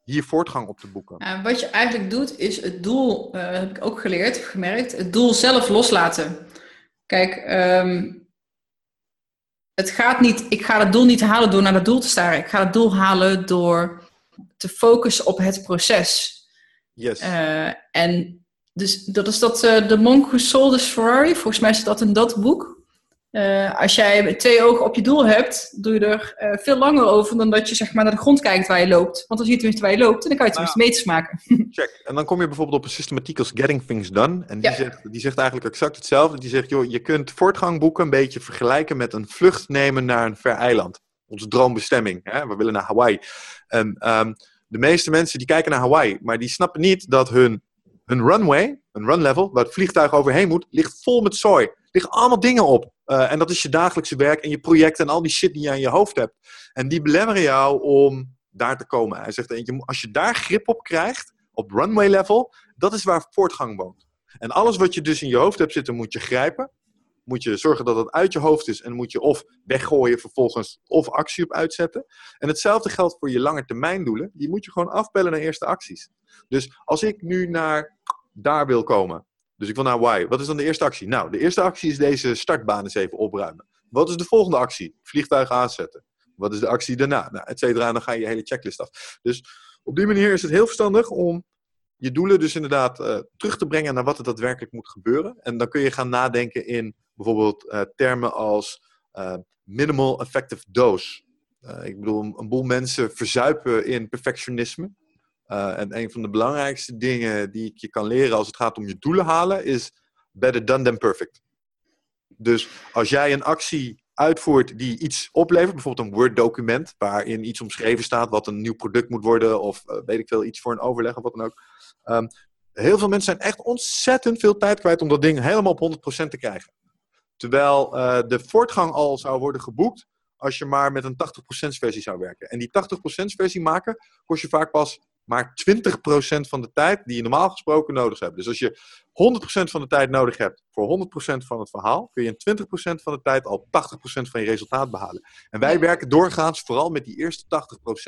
hier voortgang op te boeken? wat je eigenlijk doet, is het doel, uh, heb ik ook geleerd, gemerkt, het doel zelf loslaten. Kijk, ehm, het gaat niet, ik ga het doel niet halen door naar het doel te staren. Ik ga het doel halen door te focussen op het proces. Yes. Uh, en dus dat is dat uh, de monk who sold his Ferrari. Volgens mij is dat in dat boek. Uh, als jij twee ogen op je doel hebt, doe je er veel langer over dan dat je zeg maar, naar de grond kijkt waar je loopt. Want dan zie je tenminste waar je loopt en dan kan je tenminste meters maken. Check. En dan kom je bijvoorbeeld op een systematiek als Getting Things Done. En die, ja. zegt, die zegt eigenlijk exact hetzelfde. Die zegt, joh, je kunt voortgang boeken een beetje vergelijken met een vlucht nemen naar een ver eiland. Onze droombestemming. Hè? We willen naar Hawaii. En um, de meeste mensen die kijken naar Hawaii, maar die snappen niet dat hun, hun runway, een run level, waar het vliegtuig overheen moet, ligt vol met zooi. Er liggen allemaal dingen op. Uh, en dat is je dagelijkse werk en je projecten en al die shit die je aan je hoofd hebt. En die belemmeren jou om daar te komen. Hij zegt, als je daar grip op krijgt, op runway level, dat is waar voortgang woont. En alles wat je dus in je hoofd hebt zitten, moet je grijpen. Moet je zorgen dat het uit je hoofd is en moet je of weggooien vervolgens of actie op uitzetten. En hetzelfde geldt voor je langetermijndoelen. Die moet je gewoon afbellen naar eerste acties. Dus als ik nu naar daar wil komen, dus ik wil naar Hawaii. Wat is dan de eerste actie? Nou, de eerste actie is deze startbaan eens even opruimen. Wat is de volgende actie? Vliegtuig aanzetten. Wat is de actie daarna? Nou, et cetera. En dan ga je je hele checklist af. Dus op die manier is het heel verstandig om je doelen dus inderdaad uh, terug te brengen naar wat er daadwerkelijk moet gebeuren. En dan kun je gaan nadenken in bijvoorbeeld uh, termen als uh, minimal effective dose. ik bedoel, een, boel mensen verzuipen in perfectionisme. En een van de belangrijkste dingen die ik je kan leren als het gaat om je doelen halen, is better done than perfect. Dus als jij een actie uitvoert die iets oplevert, bijvoorbeeld een Word-document waarin iets omschreven staat wat een nieuw product moet worden, of weet ik veel, iets voor een overleg of wat dan ook. Um, heel veel mensen zijn echt ontzettend veel tijd kwijt om dat ding helemaal op 100% te krijgen. Terwijl uh, de voortgang al zou worden geboekt als je maar met een 80% versie zou werken. En die 80% versie maken kost je vaak pas maar 20% van de tijd die je normaal gesproken nodig hebt. Dus als je 100% van de tijd nodig hebt voor 100% van het verhaal, kun je in 20% van de tijd al 80% van je resultaat behalen. En wij werken doorgaans vooral met die eerste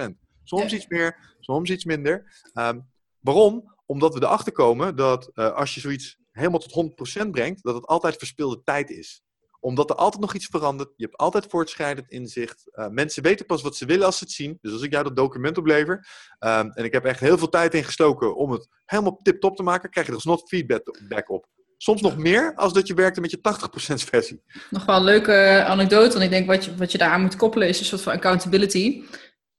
80%. Soms iets meer, soms iets minder. Um, waarom? Omdat we erachter komen dat uh, als je zoiets helemaal tot 100% brengt, dat het altijd verspilde tijd is omdat er altijd nog iets verandert. Je hebt altijd voortschrijdend inzicht. Uh, mensen weten pas wat ze willen als ze het zien. Dus als ik jou dat document oplever. Um, en ik heb echt heel veel tijd ingestoken om het helemaal tip-top te maken. Krijg je er alsnog feedback op. Soms nog meer als dat je werkte met je 80% versie. Nog wel een leuke anekdote. Want ik denk wat je, wat je daaraan moet koppelen is een soort van accountability.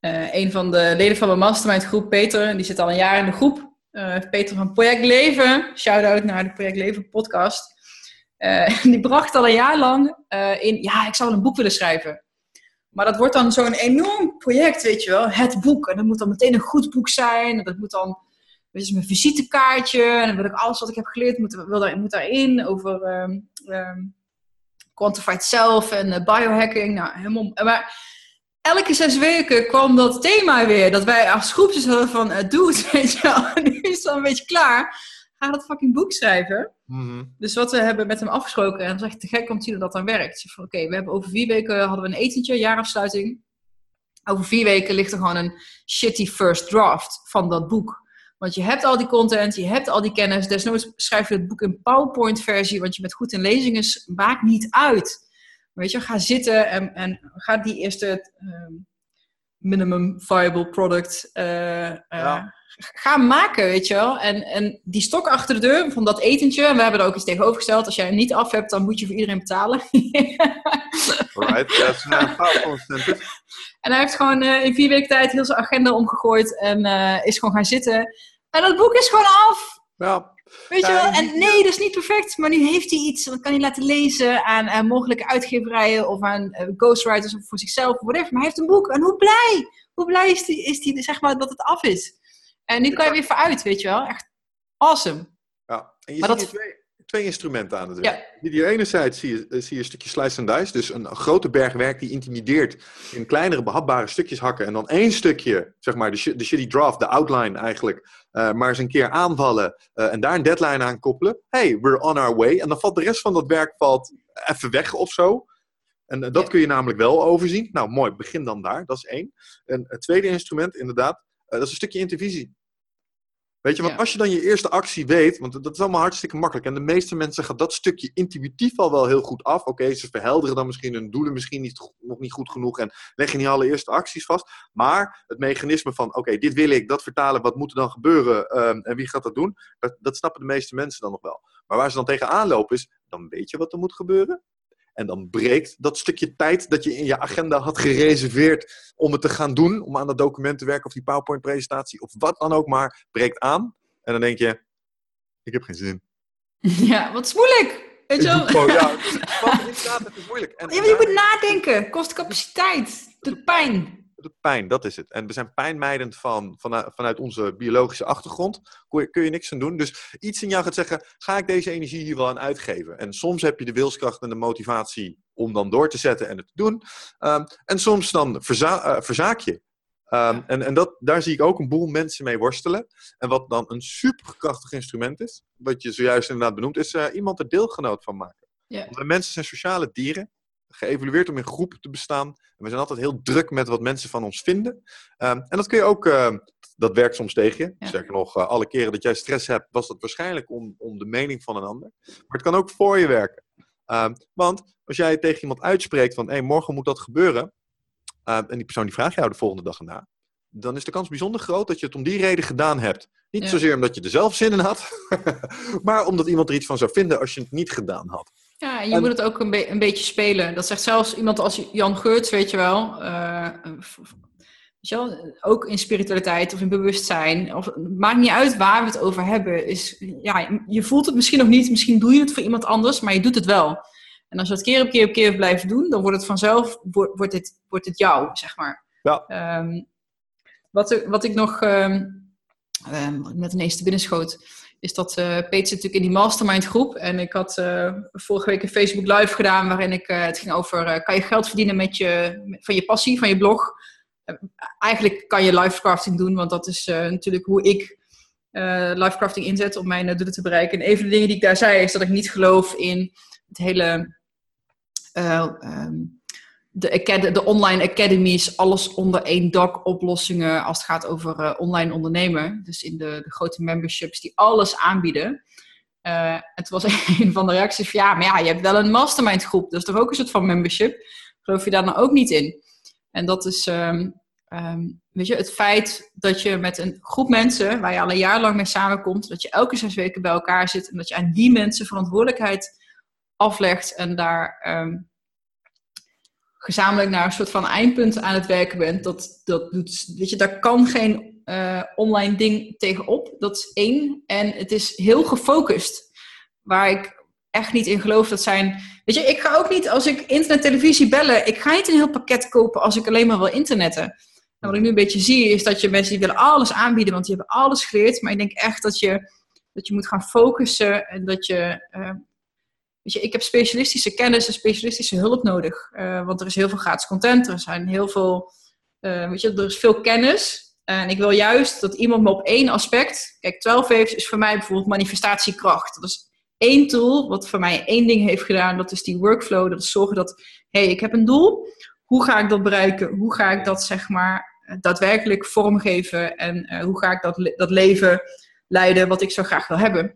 Uh, een van de leden van mijn mastermind groep, Peter, die zit al een jaar in de groep. Uh, Peter van Project Leven. Shout-out naar de Project Leven podcast. Uh, die bracht al een jaar lang uh, in, ja, ik zou een boek willen schrijven. Maar dat wordt dan zo'n enorm project, weet je wel. Het boek. En dat moet dan meteen een goed boek zijn. En dat moet dan, weet je, mijn visitekaartje. En dan wil ik alles wat ik heb geleerd, moet, wil daar, moet daarin. Over um, um, quantified self en biohacking. Nou, helemaal... Maar elke zes weken kwam dat thema weer. Dat wij als groepjes hadden van, uh, doe het, weet je wel. nu is het al een beetje klaar ga dat fucking boek schrijven. Mm-hmm. Dus wat we hebben met hem afgesproken, en dan zeg ik te gek om te zien dat dat dan werkt. Oké, okay, we hebben over vier weken hadden we een etentje, jaarafsluiting. Over vier weken ligt er gewoon een shitty first draft van dat boek. Want je hebt al die content, je hebt al die kennis. Desnoods schrijf je het boek in PowerPoint-versie, want je bent goed in lezingen. Maakt niet uit. Weet je, ga zitten en, en ga die eerste uh, minimum viable product uh, uh, ja ga maken, weet je wel. En, en die stok achter de deur van dat etentje, en we hebben er ook iets tegenovergesteld, als jij hem niet af hebt, dan moet je voor iedereen betalen. right, dat is een En hij heeft gewoon uh, in vier weken tijd heel zijn agenda omgegooid en is gewoon gaan zitten. En dat boek is gewoon af. Ja. Weet je wel? En nee, dat is niet perfect, maar nu heeft hij iets. Dat kan hij laten lezen aan, aan mogelijke uitgeverijen of aan uh, ghostwriters of voor zichzelf of whatever. Maar hij heeft een boek. En hoe blij! Hoe blij is hij is die, zeg maar, dat het af is? En nu kan je weer vooruit, weet je wel. Echt awesome. Ja, en je maar ziet dat... twee, twee instrumenten aan het werk. Ja. Hier enerzijds zie je, zie je een stukje slice and dice, dus een, grote berg werk die intimideert in kleinere behapbare stukjes hakken en dan één stukje, zeg maar, de, de shitty draft, de outline eigenlijk, uh, maar eens een keer aanvallen uh, en daar een deadline aan koppelen. Hey, we're on our way. En dan valt de rest van dat werk valt even weg of zo. En uh, dat kun je namelijk wel overzien. Nou, mooi, begin dan daar. Dat is één. En het tweede instrument, inderdaad, dat is een stukje intervisie. Weet je, want als je dan je eerste actie weet, want dat is allemaal hartstikke makkelijk. En de meeste mensen gaan dat stukje intuïtief al wel heel goed af. Oké, ze verhelderen dan misschien hun doelen misschien niet, nog niet goed genoeg en leggen niet alle eerste acties vast. Maar het mechanisme van, oké, dit wil ik, dat vertalen, wat moet er dan gebeuren um, en wie gaat dat doen? Dat, dat snappen de meeste mensen dan nog wel. Maar waar ze dan tegenaan lopen is, dan weet je wat er moet gebeuren. En dan breekt dat stukje tijd dat je in je agenda had gereserveerd om het te gaan doen, om aan dat document te werken of die PowerPoint-presentatie of wat dan ook maar, breekt aan. En dan denk je, ik heb geen zin. Ja, wat is moeilijk. Weet je wel? ja, het is moeilijk. En, ja, je moet nadenken, kost capaciteit, doet pijn pijn, dat is het. En we zijn pijnmijdend van, vanuit, vanuit onze biologische achtergrond. Kun je, niks aan doen. Dus iets in jou gaat zeggen, ga ik deze energie hier wel aan uitgeven? En soms heb je de wilskracht en de motivatie om dan door te zetten en het te doen. Ehm, en soms dan verza uh, verzaak je. Um, en en dat, daar zie ik ook een boel mensen mee worstelen. En wat dan een superkrachtig instrument is, wat je zojuist inderdaad benoemt, is uh, iemand er deelgenoot van maken. Ja. Want mensen zijn sociale dieren geëvolueerd om in groepen te bestaan. En we zijn altijd heel druk met wat mensen van ons vinden. Ehm, en dat kun je ook, uh, dat werkt soms tegen je. Ja. Sterker nog, uh, alle keren dat jij stress hebt, was dat waarschijnlijk om, om de mening van een ander. Maar het kan ook voor je werken. Um, want als jij tegen iemand uitspreekt van, hé, hey, morgen moet dat gebeuren. Uh, en die persoon die vraagt jou de volgende dag erna. Dan is de kans bijzonder groot dat je het om die reden gedaan hebt. Niet zozeer omdat je er zelf zin in had, maar omdat iemand er iets van zou vinden als je het niet gedaan had. Ja, en je moet het ook een, een, beetje spelen. Dat zegt zelfs iemand als Jan Geurts, weet je wel. Uh, weet je wel ook in spiritualiteit of in bewustzijn. Of, maakt niet uit waar we het over hebben. Is, ja, je voelt het misschien nog niet. Misschien doe je het voor iemand anders, maar je doet het wel. En als je het keer op keer op keer blijft doen, dan wordt het vanzelf wordt, het, wordt het jou, zeg maar. Ja. Um, wat, wat ik nog um, um, net ineens te binnen schoot is dat uh, zit natuurlijk in die mastermind groep. En ik had uh, vorige week een Facebook live gedaan waarin ik, uh, het ging over, kan je geld verdienen met je, van je passie, van je blog. eigenlijk kan je livecrafting doen, want dat is natuurlijk hoe ik livecrafting inzet om mijn doelen te bereiken. En een van de dingen die ik daar zei is dat ik niet geloof in het hele... Um, de, de, online academies, alles onder één dak, oplossingen als het gaat over uh, online ondernemen. Dus in de, de, grote memberships die alles aanbieden. Uh, het was een van de reacties van ja, maar ja, je hebt wel een mastermind groep, dat is toch ook een soort van membership. Geloof je daar nou ook niet in? En dat is, um, um, weet je, het feit dat je met een groep mensen, waar je al een jaar lang mee samenkomt, dat je elke zes weken bij elkaar zit en dat je aan die mensen verantwoordelijkheid aflegt en daar um, gezamenlijk naar een soort van eindpunt aan het werken bent, dat, dat doet, weet je, daar kan geen uh, online ding tegenop. Dat is één. En het is heel gefocust. Waar ik echt niet in geloof, dat zijn. Weet je, ik ga ook niet als ik internet, televisie bellen. Ik ga niet een heel pakket kopen als ik alleen maar wil internetten. En wat ik nu een beetje zie, is dat je mensen die willen alles aanbieden, want die hebben alles geleerd. Maar ik denk echt dat je, dat je moet gaan focussen en dat je. Uh, Weet je, ik heb specialistische kennis en specialistische hulp nodig. Uh, want er is heel veel gratis content, er zijn heel veel, uh, weet je, er is veel kennis. En ik wil juist dat iemand me op één aspect. Kijk, 12 waves is voor mij bijvoorbeeld manifestatiekracht. Dat is één tool wat voor mij één ding heeft gedaan. Dat is die workflow. Dat is zorgen dat, hé, hey, ik heb een doel. Hoe ga ik dat bereiken? Hoe ga ik dat, zeg maar, daadwerkelijk vormgeven? En uh, hoe ga ik dat, dat leven leiden wat ik zo graag wil hebben?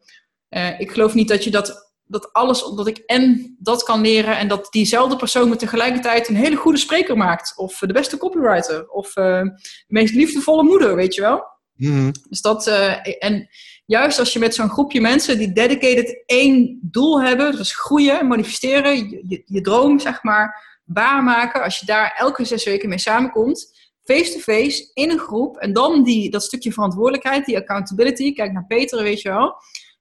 Ik geloof niet dat je dat dat alles, dat ik en dat kan leren en dat diezelfde persoon me tegelijkertijd een hele goede spreker maakt. Of de beste copywriter. Of uh, de meest liefdevolle moeder, weet je wel. Mhm. Dus dat, uh, en juist als je met zo'n groepje mensen die dedicated één doel hebben, dus groeien, manifesteren, je, je, je droom zeg maar, waarmaken. Als je daar elke zes weken mee samenkomt, face-to-face, -face, in een groep, en dan die, dat stukje verantwoordelijkheid, die accountability, kijk naar Peter, weet je wel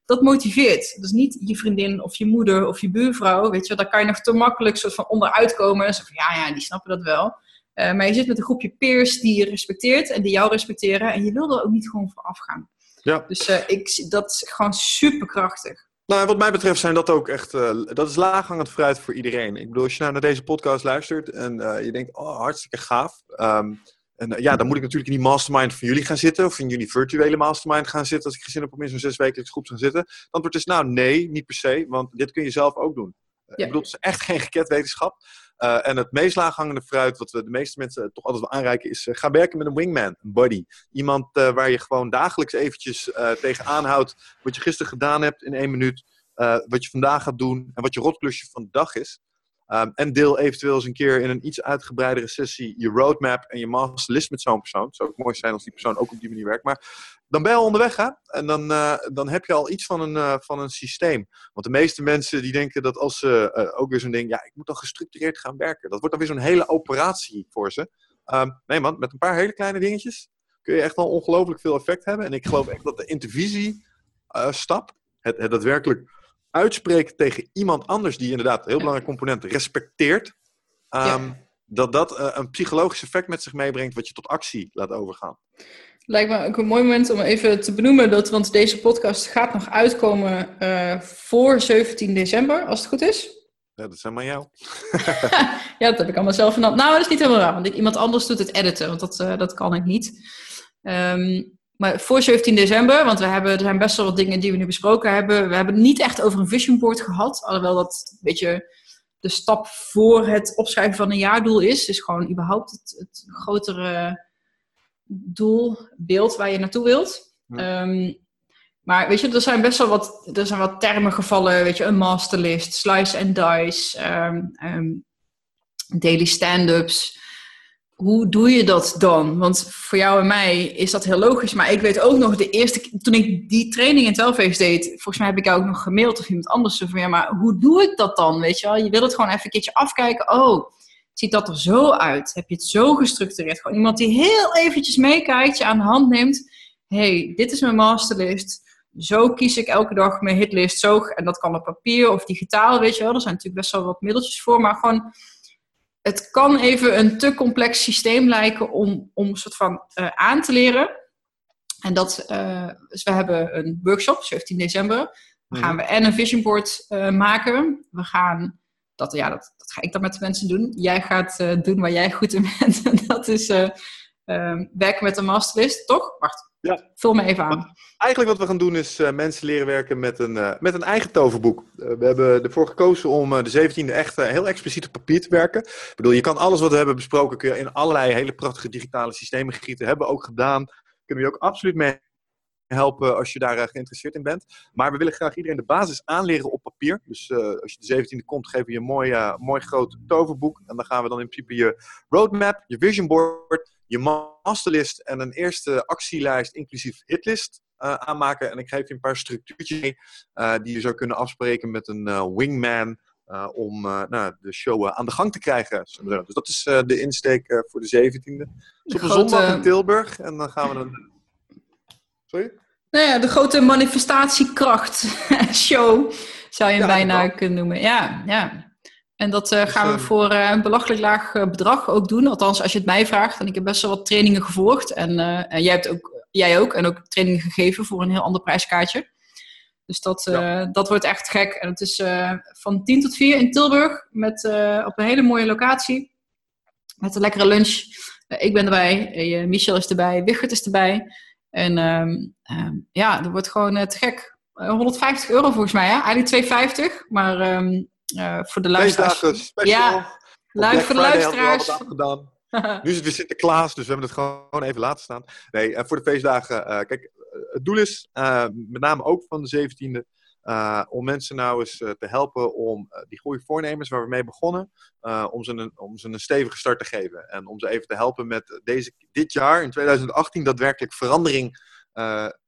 dat motiveert. Dus niet je vriendin of je moeder of je buurvrouw, weet je daar kan je nog te makkelijk soort van onderuit komen. Zo van, ja, ja, die snappen dat wel. Uh, maar je zit met een groepje peers die je respecteert en die jou respecteren. En je wil er ook niet gewoon voor afgaan. Ja. Dus uh, ik, dat is gewoon superkrachtig. Nou, wat mij betreft zijn dat ook echt, uh, dat is laaghangend fruit voor iedereen. Ik bedoel, als je nou naar deze podcast luistert en je denkt, oh, hartstikke gaaf. Um, en uh, ja, dan moet ik natuurlijk in die mastermind van jullie gaan zitten, of in jullie virtuele mastermind gaan zitten, als ik gezin heb om in zo'n zes wekelijks groep gaan zitten. Dan wordt dus nou nee, niet per se, want dit kun je zelf ook doen. Ja. Ik bedoel, het is echt geen geket wetenschap. Uh, en het meest laaghangende fruit, wat we de meeste mensen toch altijd wel aanreiken, is uh, ga werken met een wingman, een buddy. Iemand uh, waar je gewoon dagelijks eventjes tegenaan houdt wat je gisteren gedaan hebt in één minuut, wat je vandaag gaat doen en wat je rotklusje van de dag is. Um, en deel eventueel eens een keer in een iets uitgebreidere sessie je roadmap en je masterlist met zo'n persoon. Het zou ook mooi zijn als die persoon ook op die manier werkt. Maar dan ben je al onderweg, hè? En dan, uh, dan heb je al iets van een, uh, van een systeem. Want de meeste mensen die denken dat als ze uh, ook weer zo'n ding, ja, ik moet dan gestructureerd gaan werken. Dat wordt dan weer zo'n hele operatie voor ze. Um, nee man, met een paar hele kleine dingetjes kun je echt al ongelooflijk veel effect hebben. En ik geloof echt dat de intervisie stap, het, het daadwerkelijk uitspreken tegen iemand anders die inderdaad een heel belangrijk component respecteert, um, ja. dat dat uh, een psychologisch effect met zich meebrengt wat je tot actie laat overgaan. Lijkt me ook een mooi moment om even te benoemen dat, want deze podcast gaat nog uitkomen uh, voor 17 december, als het goed is. Ja, dat zijn maar jou. ja, dat heb ik allemaal zelf van. Nou, dat is niet helemaal raar, want ik, iemand anders doet het editen, want dat, uh, dat kan ik niet. Um, maar voor 17 december, want we hebben, er zijn best wel wat dingen die we nu besproken hebben. We hebben het niet echt over een vision board gehad. Alhoewel dat een beetje de stap voor het opschrijven van een jaardoel is. Dus gewoon überhaupt het, het grotere doel, beeld waar je naartoe wilt. Ja. Um, maar weet je, er zijn best wel wat, er zijn wat termen gevallen. Weet je, een masterlist, slice and dice, um, um, daily stand-ups hoe doe je dat dan? Want voor jou en mij is dat heel logisch. Maar ik weet ook nog, de eerste toen ik die training in Telface deed, volgens mij heb ik jou ook nog gemaild of iemand anders van ja, maar hoe doe ik dat dan? Weet je wel? Je wil het gewoon even een keertje afkijken. Oh, ziet dat er zo uit? Heb je het zo gestructureerd? Gewoon iemand die heel eventjes meekijkt, je aan de hand neemt. hey, dit is mijn masterlist. Zo kies ik elke dag mijn hitlist. Zo, en dat kan op papier of digitaal, weet je wel. Er zijn natuurlijk best wel wat middeltjes voor. Maar gewoon het kan even een te complex systeem lijken om, om een soort van uh, aan te leren. En dat, uh, dus we hebben een workshop, 17 december. Dan gaan we en een vision board uh, maken. We gaan, dat, ja, dat, dat, ga ik dan met de mensen doen. Jij gaat doen waar jij goed in bent. En dat is werken met een masterlist, toch? Wacht, ja. Vul me even aan. Eigenlijk wat we gaan doen is uh, mensen leren werken met een, uh, met een eigen toverboek. Uh, we hebben ervoor gekozen om de 17e echt heel expliciet op papier te werken. Ik bedoel, je kan alles wat we hebben besproken kun je in allerlei hele prachtige digitale systemen gieten. Hebben we ook gedaan. Kunnen we je ook absoluut mee helpen als je daar geïnteresseerd in bent. Maar we willen graag iedereen de basis aanleren op papier. Dus als je de 17e komt, geven we je een mooi, mooi groot toverboek. En dan gaan we dan in principe je roadmap, je vision board je masterlist en een eerste actielijst inclusief hitlist uh, aanmaken. En ik geef je een paar structuurtjes mee uh, die je zou kunnen afspreken met een uh, wingman om nou, de show aan de gang te krijgen. Dus dat is de insteek voor de 17e. Dus op een zondag in Tilburg en dan gaan we dan... Sorry? Nou ja, de grote manifestatiekracht show zou je hem bijna kunnen noemen. Ja, ja. En dat uh, gaan we dus, voor uh, een belachelijk laag uh, bedrag ook doen. Althans, als je het mij vraagt. En ik heb best wel wat trainingen gevolgd. En, en jij, hebt ook, jij ook. En ook trainingen gegeven voor een heel ander prijskaartje. Dus dat, ja. dat wordt echt gek. En het is van 10 tot 4 in Tilburg. Met, op een hele mooie locatie. Met een lekkere lunch. ik ben erbij. Michel is erbij. Wichert is erbij. En um, ja, dat wordt gewoon te gek. 150 euro volgens mij. Hè? Eigenlijk 250. Maar... Um, uh, voor de luisteraars. Ja, voor de luisteraars. Gedaan. nu is het weer Sinterklaas, dus we hebben het gewoon even laten staan. Nee, uh, voor de feestdagen. Uh, kijk, het doel is, met name ook van de 17e, om mensen nou eens te helpen om die goede voornemens waar we mee begonnen, om, ze een, om ze een stevige start te geven. En om ze even te helpen met deze, dit jaar, in 2018, daadwerkelijk verandering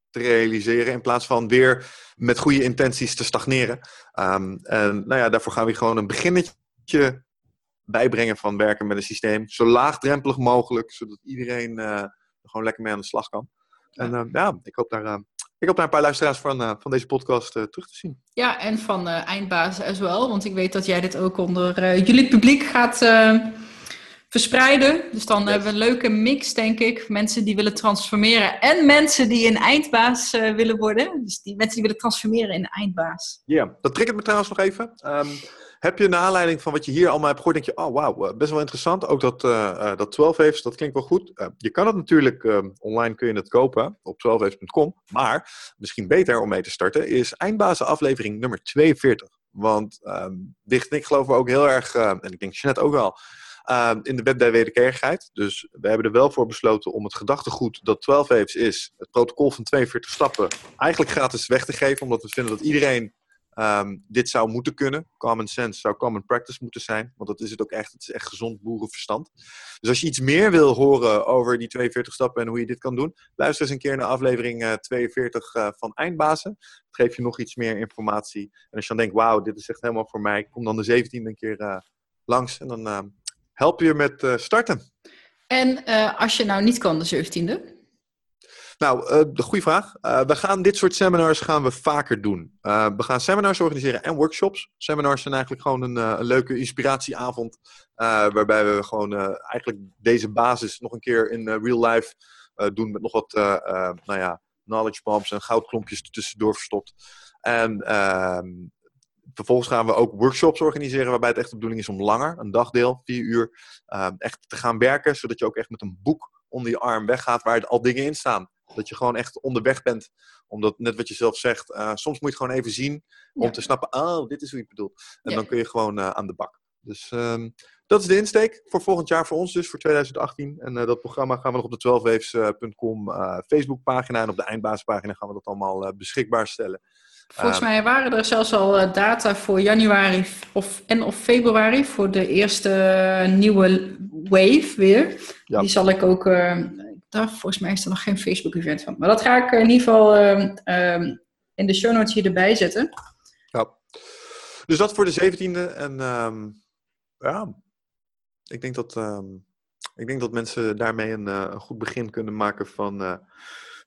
te realiseren. In plaats van weer met goede intenties te stagneren. Um, en nou ja, daarvoor gaan we gewoon een beginnetje bijbrengen van werken met een systeem. Zo laagdrempelig mogelijk, zodat iedereen uh, gewoon lekker mee aan de slag kan. En uh, ja, ik hoop daar, uh, ik hoop daar een paar luisteraars van, van deze podcast terug te zien. Ja, en van eindbazen as wel. Want ik weet dat jij dit ook onder jullie publiek gaat verspreiden. Dus dan hebben we een leuke mix, denk ik. Mensen die willen transformeren en mensen die een eindbaas uh, willen worden. Dus die mensen die willen transformeren in een eindbaas. Ja, dat triggert me trouwens nog even. Um, heb je naar aanleiding van wat je hier allemaal hebt gehoord, denk je, oh wauw, eh, best wel interessant. Ook dat, uh, dat 12 waves, dat klinkt wel goed. Uh, je kan het natuurlijk, uh, online kun je het kopen op 12waves.com. Maar misschien beter om mee te starten is eindbazen aflevering nummer 42. Want um, Dicht en ik geloven ook heel erg, en ik denk Jeanette ook wel, uh, in de wet der wederkerigheid. Dus we hebben er wel voor besloten om het gedachtegoed dat 12 waves is, het protocol van 42 stappen, eigenlijk gratis weg te geven. Omdat we vinden dat iedereen um, dit zou moeten kunnen. Common sense zou common practice moeten zijn. Want dat is het ook echt. Het is echt gezond boerenverstand. Dus als je iets meer wil horen over die 42 stappen en hoe je dit kan doen, luister eens een keer naar aflevering uh, 42 uh, van Eindbazen. Dat geeft je nog iets meer informatie. En als je dan denkt, wauw, dit is echt helemaal voor mij, kom dan de 17e een keer uh, langs. En dan help je met uh, starten. En uh, als je nou niet kan de 17e? Nou, uh, de goede vraag. Uh, we gaan dit soort seminars gaan we vaker doen. Uh, we gaan seminars organiseren en workshops. Seminars zijn eigenlijk gewoon een, een leuke inspiratieavond. waarbij we gewoon eigenlijk deze basis nog een keer in real life doen. Met nog wat nou ja, knowledge bombs en goudklompjes tussendoor verstopt. En ehm, vervolgens gaan we ook workshops organiseren waarbij het echt de bedoeling is om langer, een dagdeel, vier uur, uh, echt te gaan werken. Zodat je ook echt met een boek onder je arm weggaat waar al dingen in staan. Dat je gewoon echt onderweg bent. Omdat, net wat je zelf zegt, uh, soms moet je het gewoon even zien om ja. te snappen, oh, dit is hoe je het bedoelt. En ja. dan kun je gewoon uh, aan de bak. Dus um, dat is de insteek voor volgend jaar voor ons dus, voor 2018. En uh, dat programma gaan we nog op de 12waves.com Facebookpagina en op de eindbasispagina gaan we dat allemaal beschikbaar stellen. Volgens mij waren er zelfs al data voor januari of, en of februari voor de eerste nieuwe wave weer. Ja. Die zal ik ook daar, volgens mij is er nog geen Facebook-event van. Maar dat ga ik in ieder geval um, um, in de show notes hier erbij zetten. Ja. Dus dat voor de 17e. En um, ja, ik denk dat, ik denk dat mensen daarmee een, uh, goed begin kunnen maken van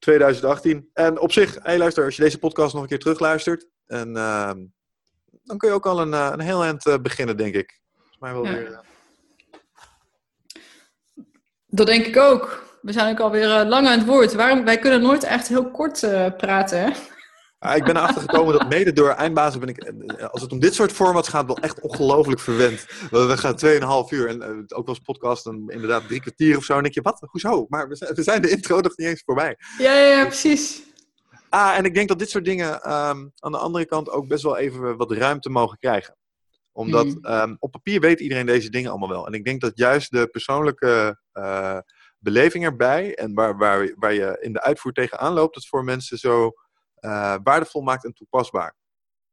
2018. En op zich, hey, luister, als je deze podcast nog een keer terugluistert. En dan kun je ook al een, uh, een heel eind uh, beginnen, denk ik. Volgens mij wel ja. weer. Dat denk ik ook. We zijn ook alweer lang aan het woord. Waarom, wij kunnen nooit echt heel kort praten, hè? Ja, ik ben erachter gekomen dat mede door eindbazen ben ik, eh, als het om dit soort formats gaat, wel echt ongelooflijk verwend. We gaan 2,5 uur en uh, ook als podcast dan inderdaad drie kwartier of zo. En denk je, wat? Hoezo? Maar we zijn, de intro nog niet eens voorbij. Ja, ja, ja, precies. Ah, en ik denk dat dit soort dingen um, aan de andere kant ook best wel even wat ruimte mogen krijgen. Omdat mm. um, op papier weet iedereen deze dingen allemaal wel. En ik denk dat juist de persoonlijke uh, beleving erbij en waar, waar, waar je in de uitvoer tegenaan loopt, het voor mensen zo uh, waardevol maakt en toepasbaar.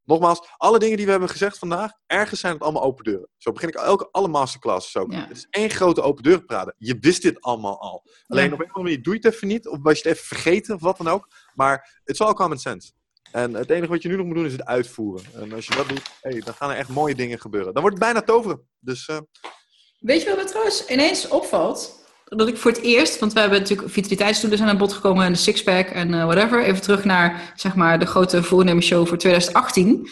Nogmaals, alle dingen die we hebben gezegd vandaag, ergens zijn het allemaal open deuren. Zo begin ik elke, alle masterclasses ook. Ja. Het is één grote open deur praten. Je wist dit allemaal al. Alleen op een of andere manier doe je het even niet, of was je het even vergeten, of wat dan ook. Maar het is wel common sense. En het enige wat je nu nog moet doen is het uitvoeren. En als je dat doet, hey, dan gaan er echt mooie dingen gebeuren. Dan wordt het bijna toveren. Dus, uh... Weet je wat me trouwens ineens opvalt? Dat ik voor het eerst, want we hebben natuurlijk vitaliteitsdoelen zijn aan bod gekomen en de sixpack en uh, whatever. Even terug naar zeg maar de grote voornemersshow voor 2018.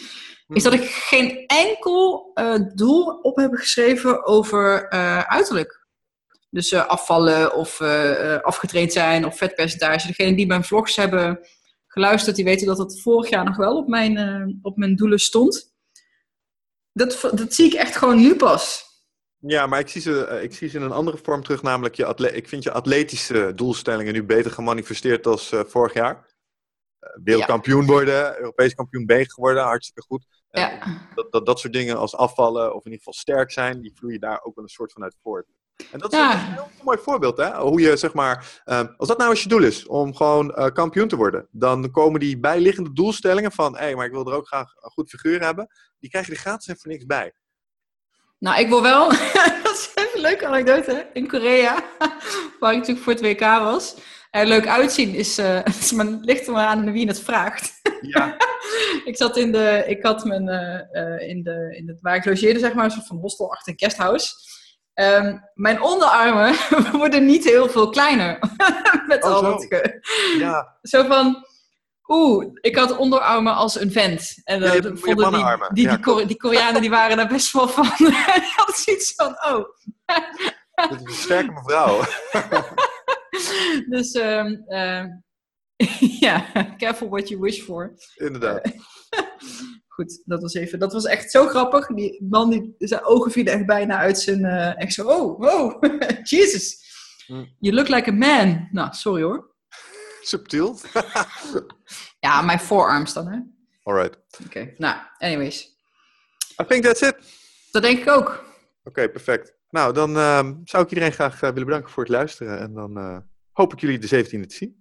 Is dat ik geen enkel uh, doel op heb geschreven over uh, uiterlijk. Dus afvallen of afgetraind zijn of vetpercentage. Degenen die mijn vlogs hebben geluisterd, die weten dat dat vorig jaar nog wel op mijn, op mijn doelen stond. Dat, dat zie ik echt gewoon nu pas. Ja, maar ik zie, ze, eh, ik zie ze in een andere vorm terug, namelijk je atle ik vind je atletische doelstellingen nu beter gemanifesteerd als uh, vorig jaar. Uh, wereldkampioen ja. worden, Europees kampioen B geworden, hartstikke goed. Ja. Dat, dat, dat soort dingen als afvallen of in ieder geval sterk zijn, die vloeien daar ook wel een soort van uit voort. En dat is ja. een heel mooi voorbeeld, hè? Hoe je zeg maar, uh, als dat nou eens je doel is, om gewoon uh, kampioen te worden, dan komen die bijliggende doelstellingen van, hé, hey, maar ik wil er ook graag een goed figuur hebben, die krijg je er gratis en voor niks bij. Nou, ik wil wel, dat is even een leuke anekdote, in Korea, waar ik natuurlijk voor het WK was. En leuk uitzien is, uh, is ligt er maar aan wie het vraagt. Ja. ik zat in de, ik had mijn, uh, in de, in het, waar ik logeerde, zeg maar, een soort van hostel achter een guesthouse. Um, mijn onderarmen worden niet heel veel kleiner. Met oh, al dat ge... Ja. Zo van, Oeh, ik had onderarmen als een vent. En Ja, je hebt vonden die, die, Ja, die, Kore- die Koreanen die waren daar best wel van. Die hadden zoiets van, oh. Dit is een sterke mevrouw. dus um, ja, careful what you wish for. Inderdaad. Goed, dat was even. Dat was echt zo grappig. Die man, die, zijn ogen vielen echt bijna uit zijn. Uh, echt zo, oh, wow, Jesus. Hm. You look like a man. Nou, sorry hoor. Subtiel. ja, mijn forearms dan, hè? Alright. Oké, nou, anyways. I think that's it. Dat denk ik ook. Oké, perfect. Nou, dan uh, zou ik iedereen graag uh, willen bedanken voor het luisteren. En dan uh, hoop ik jullie de 17e te zien.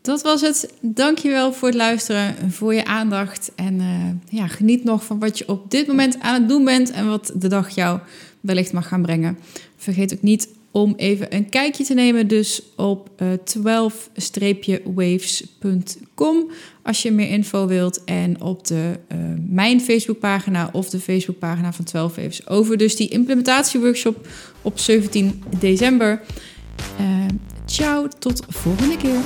Dat was het. Dankjewel voor het luisteren, voor je aandacht. En uh, ja, geniet nog van wat je op dit moment aan het doen bent en wat de dag jou wellicht mag gaan brengen. Vergeet ook niet om even een kijkje te nemen dus op uh, 12-waves.com als je meer info wilt. En op de, uh, mijn Facebookpagina of de Facebookpagina van 12 Waves over dus die implementatieworkshop op 17 december. Uh, ciao, tot volgende keer.